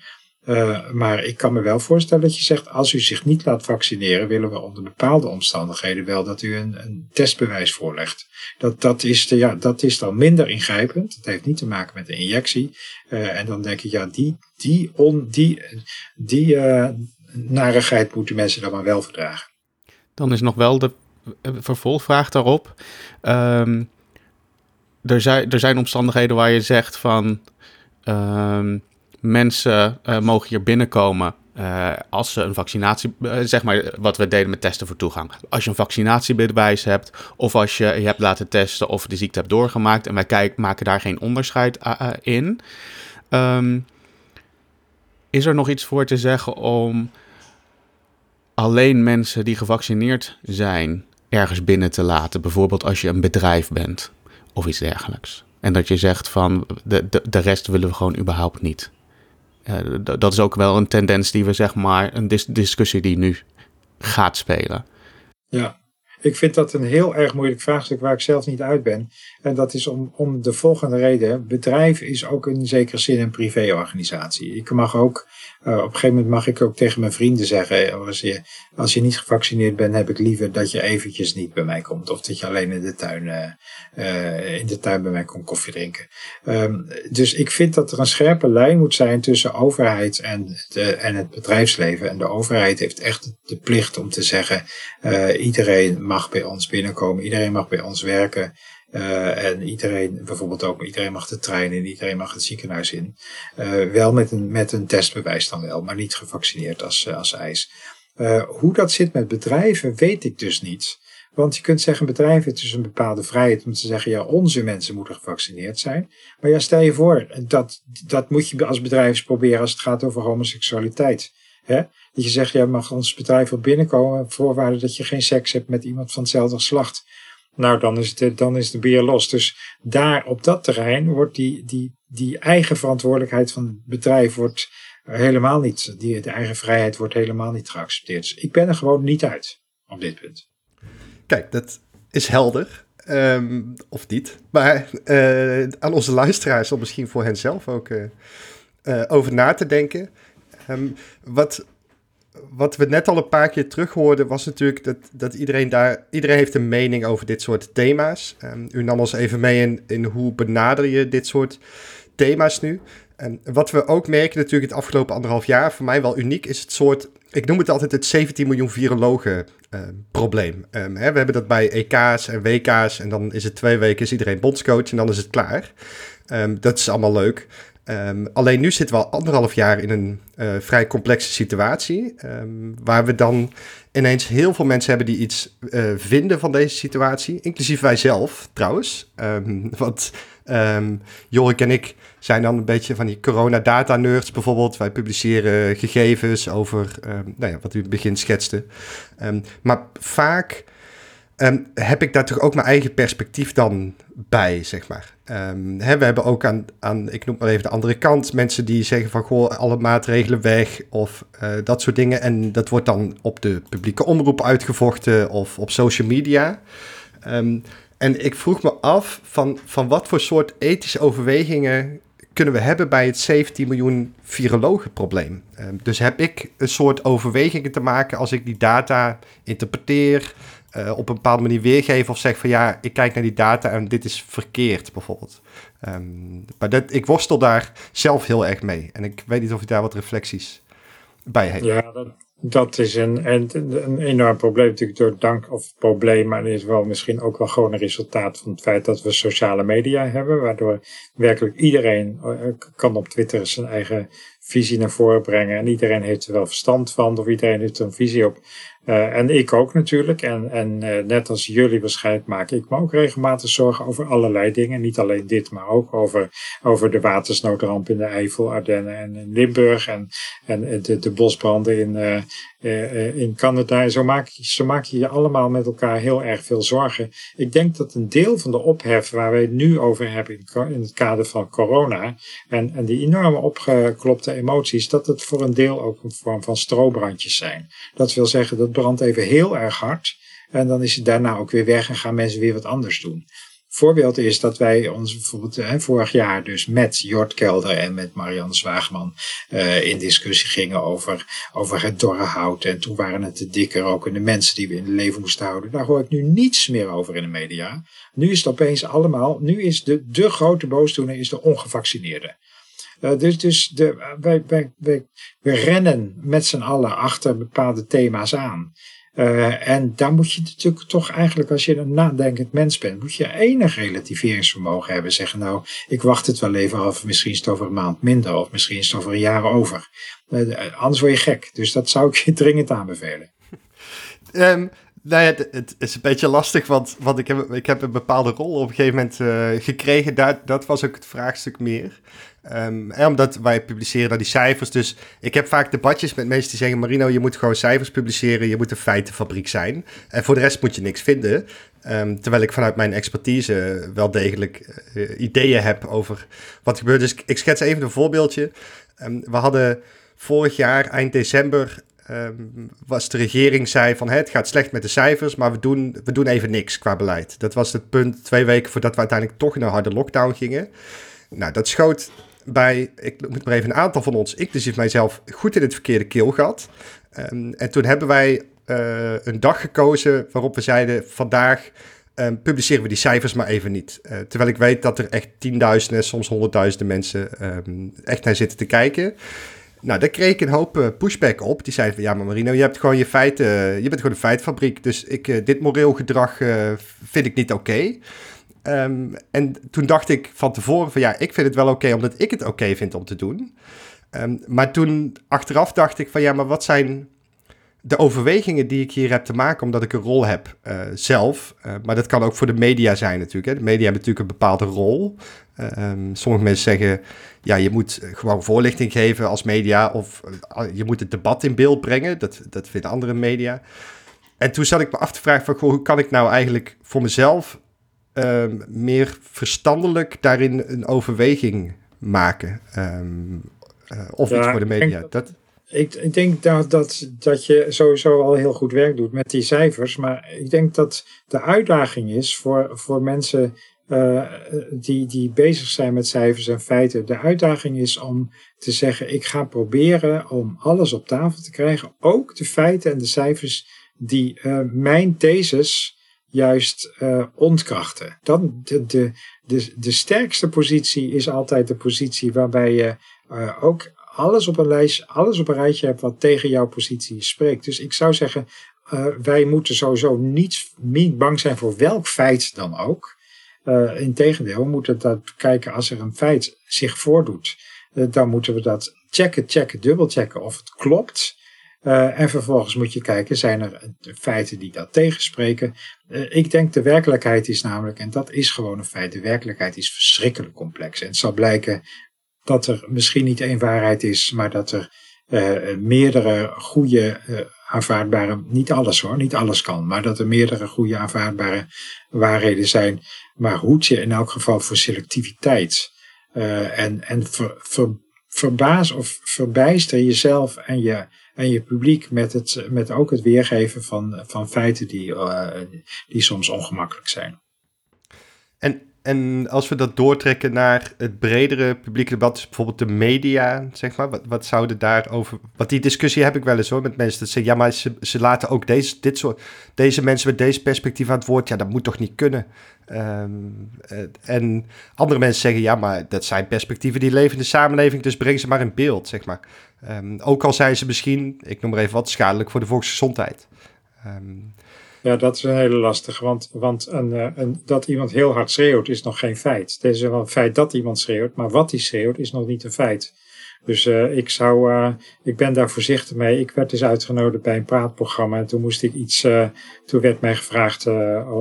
B: Uh, maar ik kan me wel voorstellen dat je zegt, als u zich niet laat vaccineren, willen we onder bepaalde omstandigheden wel dat u een, een testbewijs voorlegt. Dat, dat, is de, ja, dat is dan minder ingrijpend. Dat heeft niet te maken met de injectie. Uh, en dan denk ik, ja, die, die, on, die, die uh, narigheid moeten mensen dan maar wel verdragen.
C: Dan is nog wel de vervolgvraag daarop. Um, er, zijn, er zijn omstandigheden waar je zegt van. Um, mensen uh, mogen hier binnenkomen uh, als ze een vaccinatie, zeg maar wat we deden met testen voor toegang. Als je een vaccinatiebewijs hebt of als je je hebt laten testen of de ziekte hebt doorgemaakt en wij kijk, maken daar geen onderscheid in. Um, is er nog iets voor te zeggen om alleen mensen die gevaccineerd zijn ergens binnen te laten? Bijvoorbeeld als je een bedrijf bent of iets dergelijks. En dat je zegt van de, de, de rest willen we gewoon überhaupt niet. Uh, dat is ook wel een tendens die we zeg maar, een dis discussie die nu gaat spelen.
B: Ja, ik vind dat een heel erg moeilijk vraagstuk waar ik zelf niet uit ben. En dat is om, om de volgende reden. Bedrijf is ook in zekere zin een privéorganisatie. Ik mag ook uh, op een gegeven moment mag ik ook tegen mijn vrienden zeggen, als je, als je niet gevaccineerd bent, heb ik liever dat je eventjes niet bij mij komt. Of dat je alleen in de tuin, uh, in de tuin bij mij komt koffie drinken. Um, dus ik vind dat er een scherpe lijn moet zijn tussen overheid en, de, en het bedrijfsleven. En de overheid heeft echt de plicht om te zeggen, iedereen mag bij ons binnenkomen, iedereen mag bij ons werken. Uh, en iedereen, bijvoorbeeld ook, iedereen mag de trein in, iedereen mag het ziekenhuis in. Uh, wel met een, met een testbewijs dan wel, maar niet gevaccineerd als, uh, als eis. hoe dat zit met bedrijven, weet ik dus niet. Want je kunt zeggen, bedrijven heeft dus een bepaalde vrijheid om te zeggen, ja, onze mensen moeten gevaccineerd zijn. Maar ja, stel je voor, dat, dat moet je als bedrijf proberen als het gaat over homoseksualiteit. Hè? Dat je zegt, ja, mag ons bedrijf wel binnenkomen, voorwaarde dat je geen seks hebt met iemand van hetzelfde geslacht. Nou, dan is, het, dan is de beer los. Dus daar op dat terrein wordt die, die, die eigen verantwoordelijkheid van het bedrijf wordt helemaal niet, die, de eigen vrijheid wordt helemaal niet geaccepteerd. Dus ik ben er gewoon niet uit op dit punt.
D: Kijk, dat is helder. Um, of niet. Maar uh, aan onze luisteraars om misschien voor hen zelf ook uh, uh, over na te denken. Um, wat, wat we net al een paar keer terug hoorden, was natuurlijk dat, dat iedereen daar. Iedereen heeft een mening over dit soort thema's. Um, u nam ons even mee in, in hoe benader je dit soort thema's nu. En wat we ook merken natuurlijk het afgelopen anderhalf jaar, voor mij wel uniek, is het soort. Ik noem het altijd het 17 miljoen virologen uh, probleem. Um, hè, we hebben dat bij EK's en WK's en dan is het twee weken is iedereen bondscoach en dan is het klaar. Dat is allemaal leuk. Um, alleen nu zitten we al anderhalf jaar in een uh, vrij complexe situatie. Um, waar we dan ineens heel veel mensen hebben die iets uh, vinden van deze situatie. Inclusief wij zelf trouwens. Um, want Jorik en ik zijn dan een beetje van die corona-data-nerds bijvoorbeeld. Wij publiceren gegevens over nou ja, wat u in het begin schetste. maar vaak Um, heb ik daar toch ook mijn eigen perspectief dan bij, zeg maar. Um, hè, we hebben ook aan, aan, ik noem maar even de andere kant, mensen die zeggen van, goh, alle maatregelen weg of uh, dat soort dingen. En dat wordt dan op de publieke omroep uitgevochten of op social media. Um, en ik vroeg me af van, van wat voor soort ethische overwegingen kunnen we hebben bij het 17 miljoen virologen probleem. dus heb ik een soort overwegingen te maken als ik die data interpreteer uh, op een bepaalde manier weergeven of zeg van ja, ik kijk naar die data en dit is verkeerd bijvoorbeeld. Um, maar dat, ik worstel daar zelf heel erg mee en ik weet niet of ik daar wat reflecties bij heb.
B: Ja, dat, Dat is een, een, een enorm probleem natuurlijk door dank of probleem, maar het is wel misschien ook wel gewoon een resultaat van het feit dat we sociale media hebben, waardoor werkelijk iedereen eh, kan op Twitter zijn eigen visie naar voren brengen en iedereen heeft er wel verstand van of iedereen heeft er een visie op. Uh, en ik ook natuurlijk. En, en uh, net als jullie waarschijnlijk maak ik me ook regelmatig zorgen over allerlei dingen. Niet alleen dit, maar ook over, over de watersnoodramp in de Eifel, Ardennen en Limburg. En, en de, de bosbranden in, uh, in Canada. Zo maak, zo maak je je allemaal met elkaar heel erg veel zorgen. Ik denk dat een deel van de ophef waar wij het nu over hebben in, in het kader van corona. En, en die enorme opgeklopte emoties, dat het voor een deel ook een vorm van strobrandjes zijn. Dat wil zeggen dat brandt even heel erg hard. En dan is het daarna ook weer weg en gaan mensen weer wat anders doen. Voorbeeld is dat wij ons bijvoorbeeld hè, vorig jaar dus met Jort Kelder en met Marianne Zwaagman uh, in discussie gingen over, over het dorre hout. En toen waren het de dikke rokende mensen die we in het leven moesten houden. Daar hoor ik nu niets meer over in de media. Nu is het opeens allemaal, nu is de, de grote boosdoener is de ongevaccineerde. Uh, dus dus de, wij, wij, wij, we rennen met z'n allen achter bepaalde thema's aan. Uh, en daar moet je natuurlijk toch eigenlijk, als je een nadenkend mens bent, moet je enig relativeringsvermogen hebben. Zeggen, nou, ik wacht het wel even af, misschien is het over een maand minder, of misschien is het over een jaar over. Uh, anders word je gek. Dus dat zou ik je dringend aanbevelen.
D: Um, nou ja, het, het, is een beetje lastig, want, want ik, heb, ik heb een bepaalde rol op een gegeven moment gekregen. Daar, dat was ook het vraagstuk meer. Um, omdat wij publiceren dan die cijfers. Dus ik heb vaak debatjes met mensen die zeggen: Marino, je moet gewoon cijfers publiceren. Je moet een feitenfabriek zijn. En voor de rest moet je niks vinden. Um, terwijl ik vanuit mijn expertise wel degelijk uh, ideeën heb over wat gebeurt. Dus ik schets even een voorbeeldje. Um, we hadden vorig jaar, eind december, was de regering zei van het gaat slecht met de cijfers, maar we doen, we doen even niks qua beleid. Dat was het punt twee weken voordat we uiteindelijk toch in een harde lockdown gingen. Nou, dat schoot bij, ik moet maar even een aantal van ons, inclusief mijzelf, goed in het verkeerde keelgat. Um, en toen hebben wij uh, een dag gekozen waarop we zeiden: vandaag um, publiceren we die cijfers maar even niet. Uh, terwijl ik weet dat er echt tienduizenden, soms honderdduizenden mensen um, echt naar zitten te kijken. Nou, daar kreeg ik een hoop uh, pushback op. Die zeiden van, ja, maar Marino, je hebt gewoon je feiten, je bent gewoon een feitfabriek. Dus ik, dit moreel gedrag vind ik niet oké. Um, en toen dacht ik van tevoren van, ja, ik vind het wel oké omdat ik het oké vind om te doen. Um, maar toen achteraf dacht ik van, ja, maar wat zijn de overwegingen die ik hier heb te maken omdat ik een rol heb uh, zelf. Uh, maar dat kan ook voor de media zijn natuurlijk. Hè. De media hebben natuurlijk een bepaalde rol. Um, sommige mensen zeggen, ja, je moet gewoon voorlichting geven als media of je moet het debat in beeld brengen. Dat, dat vinden andere media. En toen zat ik me af te vragen van, hoe kan ik nou eigenlijk voor mezelf um, meer verstandelijk daarin een overweging maken? Um, of ja, iets voor de media.
B: Dat, dat ik, ik denk dat, dat, dat je sowieso al heel goed werk doet met die cijfers. Maar ik denk dat de uitdaging is voor, voor mensen uh, die, die bezig zijn met cijfers en feiten. De uitdaging is om te zeggen: ik ga proberen om alles op tafel te krijgen. Ook de feiten en de cijfers die uh, mijn thesis juist uh, ontkrachten. Dan de, de, de, de sterkste positie is altijd de positie waarbij je ook alles op een lijst, alles op een rijtje hebt wat tegen jouw positie spreekt. Dus ik zou zeggen, uh, wij moeten sowieso niet, bang zijn voor welk feit dan ook. Integendeel, we moeten dat kijken als er een feit zich voordoet. Dan moeten we dat checken, checken, dubbelchecken of het klopt. Uh, en vervolgens moet je kijken, zijn er feiten die dat tegenspreken? Uh, ik denk de werkelijkheid is namelijk, en dat is gewoon een feit, de werkelijkheid is verschrikkelijk complex. En het zal blijken dat er misschien niet één waarheid is, maar dat er uh, meerdere goede aanvaardbare, niet alles hoor, niet alles kan, maar dat er meerdere goede aanvaardbare waarheden zijn. Maar hoed je in elk geval voor selectiviteit en, en ver, ver, verbaas of verbijster jezelf en je, en je publiek met, het, met ook het weergeven van, van feiten die, die soms ongemakkelijk zijn.
D: En en als we dat doortrekken naar het bredere publieke debat, dus bijvoorbeeld de media, zeg maar, wat, wat zouden daarover. Want die discussie heb ik wel eens hoor met mensen. Dat zeggen, ja, maar ze, ze laten ook deze, dit soort, deze mensen met deze perspectief aan het woord. Ja, dat moet toch niet kunnen. Ehm, eh, en andere mensen zeggen, ja, maar dat zijn perspectieven die leven in de samenleving, dus breng ze maar in beeld, zeg maar. Ehm, ook al zijn ze misschien, ik noem maar even wat, schadelijk voor de volksgezondheid. Um,
B: ja, dat is een hele lastige, want, want een, eh, een, dat iemand heel hard schreeuwt is nog geen feit. Het is wel een feit dat iemand schreeuwt, maar wat hij schreeuwt is nog niet een feit. Dus uh, ik zou, uh, ik ben daar voorzichtig mee. Ik werd dus uitgenodigd bij een praatprogramma en toen moest ik iets, uh, toen werd mij gevraagd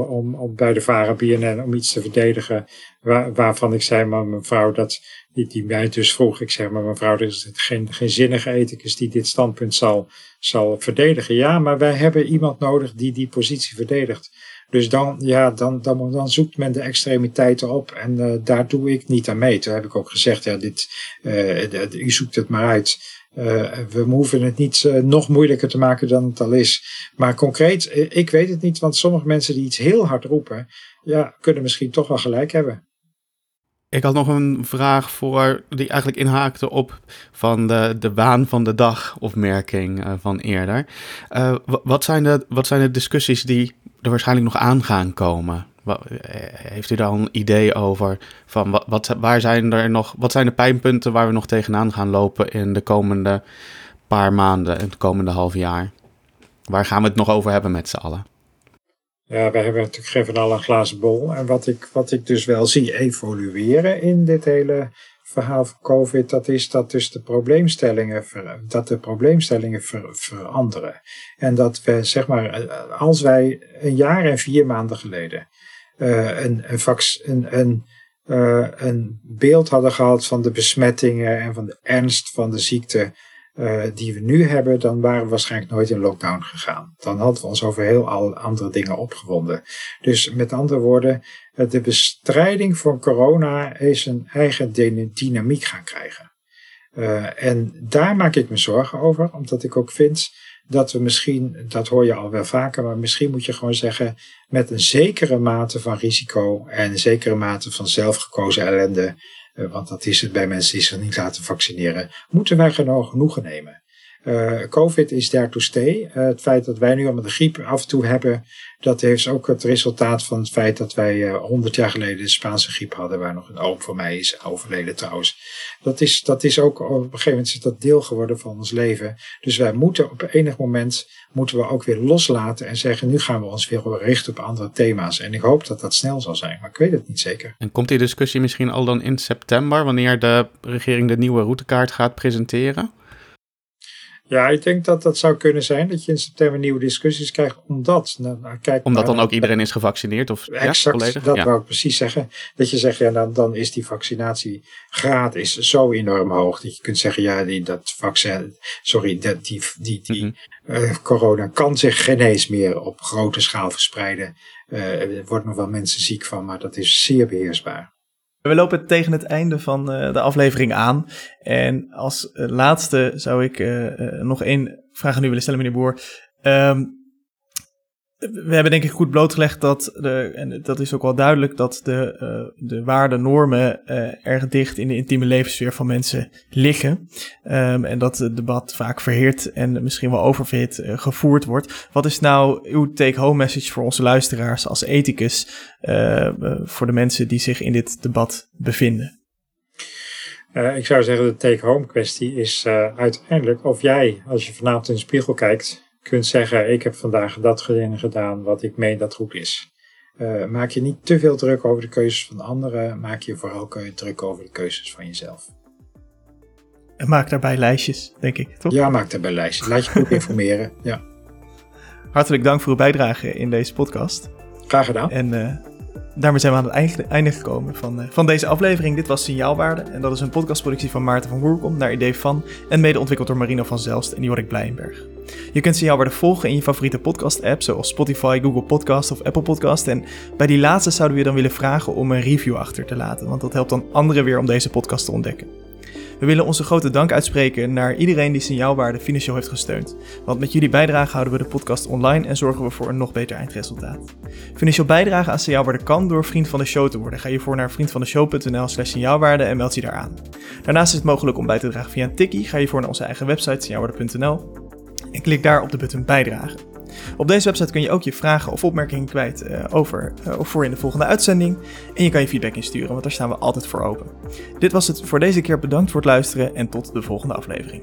B: om, om bij de VARA BNN om iets te verdedigen waar, waarvan ik zei, maar mevrouw, dat, die, die mij dus vroeg, ik zeg maar mevrouw, er is geen, geen zinnige ethicus die dit standpunt zal, zal verdedigen. Ja, maar wij hebben iemand nodig die die positie verdedigt. Dus dan, ja, dan, dan, dan zoekt men de extremiteiten op en uh, daar doe ik niet aan mee. Toen heb ik ook gezegd, ja, dit, uh, u zoekt het maar uit. Uh, we hoeven het niet nog moeilijker te maken dan het al is. Maar concreet, ik weet het niet, want sommige mensen die iets heel hard roepen, ja, kunnen misschien toch wel gelijk hebben.
C: Ik had nog een vraag voor die eigenlijk inhaakte op van de, de waan van de dag opmerking uh, van eerder. Uh, wat, zijn de, wat zijn de discussies die er waarschijnlijk nog aan gaan komen? Wat, heeft u daar een idee over? Van wat, waar zijn er nog, wat zijn de pijnpunten waar we nog tegenaan gaan lopen in de komende paar maanden, in het komende half jaar? Waar gaan we het nog over hebben met z'n allen?
B: Ja, wij hebben natuurlijk geen van al een glazen bol. En wat ik, wat ik dus wel zie evolueren in dit hele verhaal van COVID, dat is dat dus de probleemstellingen, dat de probleemstellingen veranderen. En dat we, zeg maar, als wij een jaar en vier maanden geleden uh, een, een, vac, een, een, uh, een beeld hadden gehad van de besmettingen en van de ernst van de ziekte uh, die we nu hebben, dan waren we waarschijnlijk nooit in lockdown gegaan. Dan hadden we ons over heel al andere dingen opgewonden. Dus met andere woorden, eh, de bestrijding van corona is een eigen dynamiek gaan krijgen. Uh, en daar maak ik me zorgen over, omdat ik ook vind dat we misschien, dat hoor je al wel vaker, maar misschien moet je gewoon zeggen, met een zekere mate van risico en een zekere mate van zelfgekozen ellende want dat is het bij mensen die zich niet laten vaccineren, moeten wij genoeg genoegen nemen. Uh, COVID is to stay. Uh, het feit dat wij nu allemaal de griep af en toe hebben, dat heeft ook het resultaat van het feit dat wij honderd jaar geleden de Spaanse griep hadden, waar nog een oom van mij is overleden trouwens. Dat is, dat is ook op een gegeven moment is dat deel geworden van ons leven. Dus wij moeten op enig moment moeten we ook weer loslaten en zeggen, nu gaan we ons weer richten op andere thema's. En ik hoop dat dat snel zal zijn, maar ik weet het niet zeker.
C: En komt die discussie misschien al dan in september, wanneer de regering de nieuwe routekaart gaat presenteren?
B: Ja, ik denk dat dat zou kunnen zijn dat je in september nieuwe discussies krijgt, omdat. Nou,
C: nou kijk omdat dan ook iedereen is gevaccineerd? Of,
B: exact,
C: ja,
B: dat wou ik precies zeggen. Dat je zegt, ja, dan, dan is die vaccinatiegraad is zo enorm hoog dat je kunt zeggen, ja, die, dat vaccin, sorry, dat, die, die, die mm -hmm. uh, corona kan zich geen eens meer op grote schaal verspreiden. Uh, er worden nog wel mensen ziek van, maar dat is zeer beheersbaar.
A: We lopen tegen het einde van uh, de aflevering aan. En als uh, laatste zou ik uh, nog één vraag aan u willen stellen, meneer Boer. Um, we hebben denk ik goed blootgelegd dat, de, en dat is ook wel duidelijk, dat de, uh, de waarden, normen uh, erg dicht in de intieme levenssfeer van mensen liggen. Um, en dat het debat vaak verhit en misschien wel oververhit uh, gevoerd wordt. Wat is nou uw take-home message voor onze luisteraars als ethicus, voor de mensen die zich in dit debat bevinden?
B: ik zou zeggen, de take-home kwestie is uiteindelijk of jij, als je vanavond in de spiegel kijkt, kunt zeggen, ik heb vandaag dat gedaan wat ik meen dat goed is. Uh, maak je niet te veel druk over de keuzes van anderen, maak je vooral druk over de keuzes van jezelf.
A: En maak daarbij lijstjes, denk ik, toch?
B: Ja, maak daarbij lijstjes. Laat je goed informeren, ja.
A: Hartelijk dank voor uw bijdrage in deze podcast.
B: Graag gedaan.
A: En uh, daarmee zijn we aan het einde gekomen van, uh, van deze aflevering. Dit was Signaalwaarde en dat is een podcastproductie van Maarten van Woerkom naar idee van en mede ontwikkeld door Marino van Zelst en Jorik Blijenberg. Je kunt Signaalwaarde volgen in je favoriete podcast-app zoals Spotify, Google Podcast of Apple Podcast. En bij die laatste zouden we je dan willen vragen om een review achter te laten, want dat helpt dan anderen weer om deze podcast te ontdekken. We willen onze grote dank uitspreken naar iedereen die Signaalwaarde financieel heeft gesteund. Want met jullie bijdrage houden we de podcast online en zorgen we voor een nog beter eindresultaat. Financieel bijdragen aan Signaalwaarde kan door vriend van de show te worden. Ga je voor naar vriendvandeshow.nl slash signaalwaarde en meld je daar aan. Daarnaast is het mogelijk om bij te dragen via een tikkie. Ga je voor naar onze eigen website signaalwaarde.nl en klik daar op de button bijdragen. Op deze website kun je ook je vragen of opmerkingen kwijt uh, over of voor in de volgende uitzending. En je kan je feedback insturen, want daar staan we altijd voor open. Dit was het voor deze keer. Bedankt voor het luisteren en tot de volgende aflevering.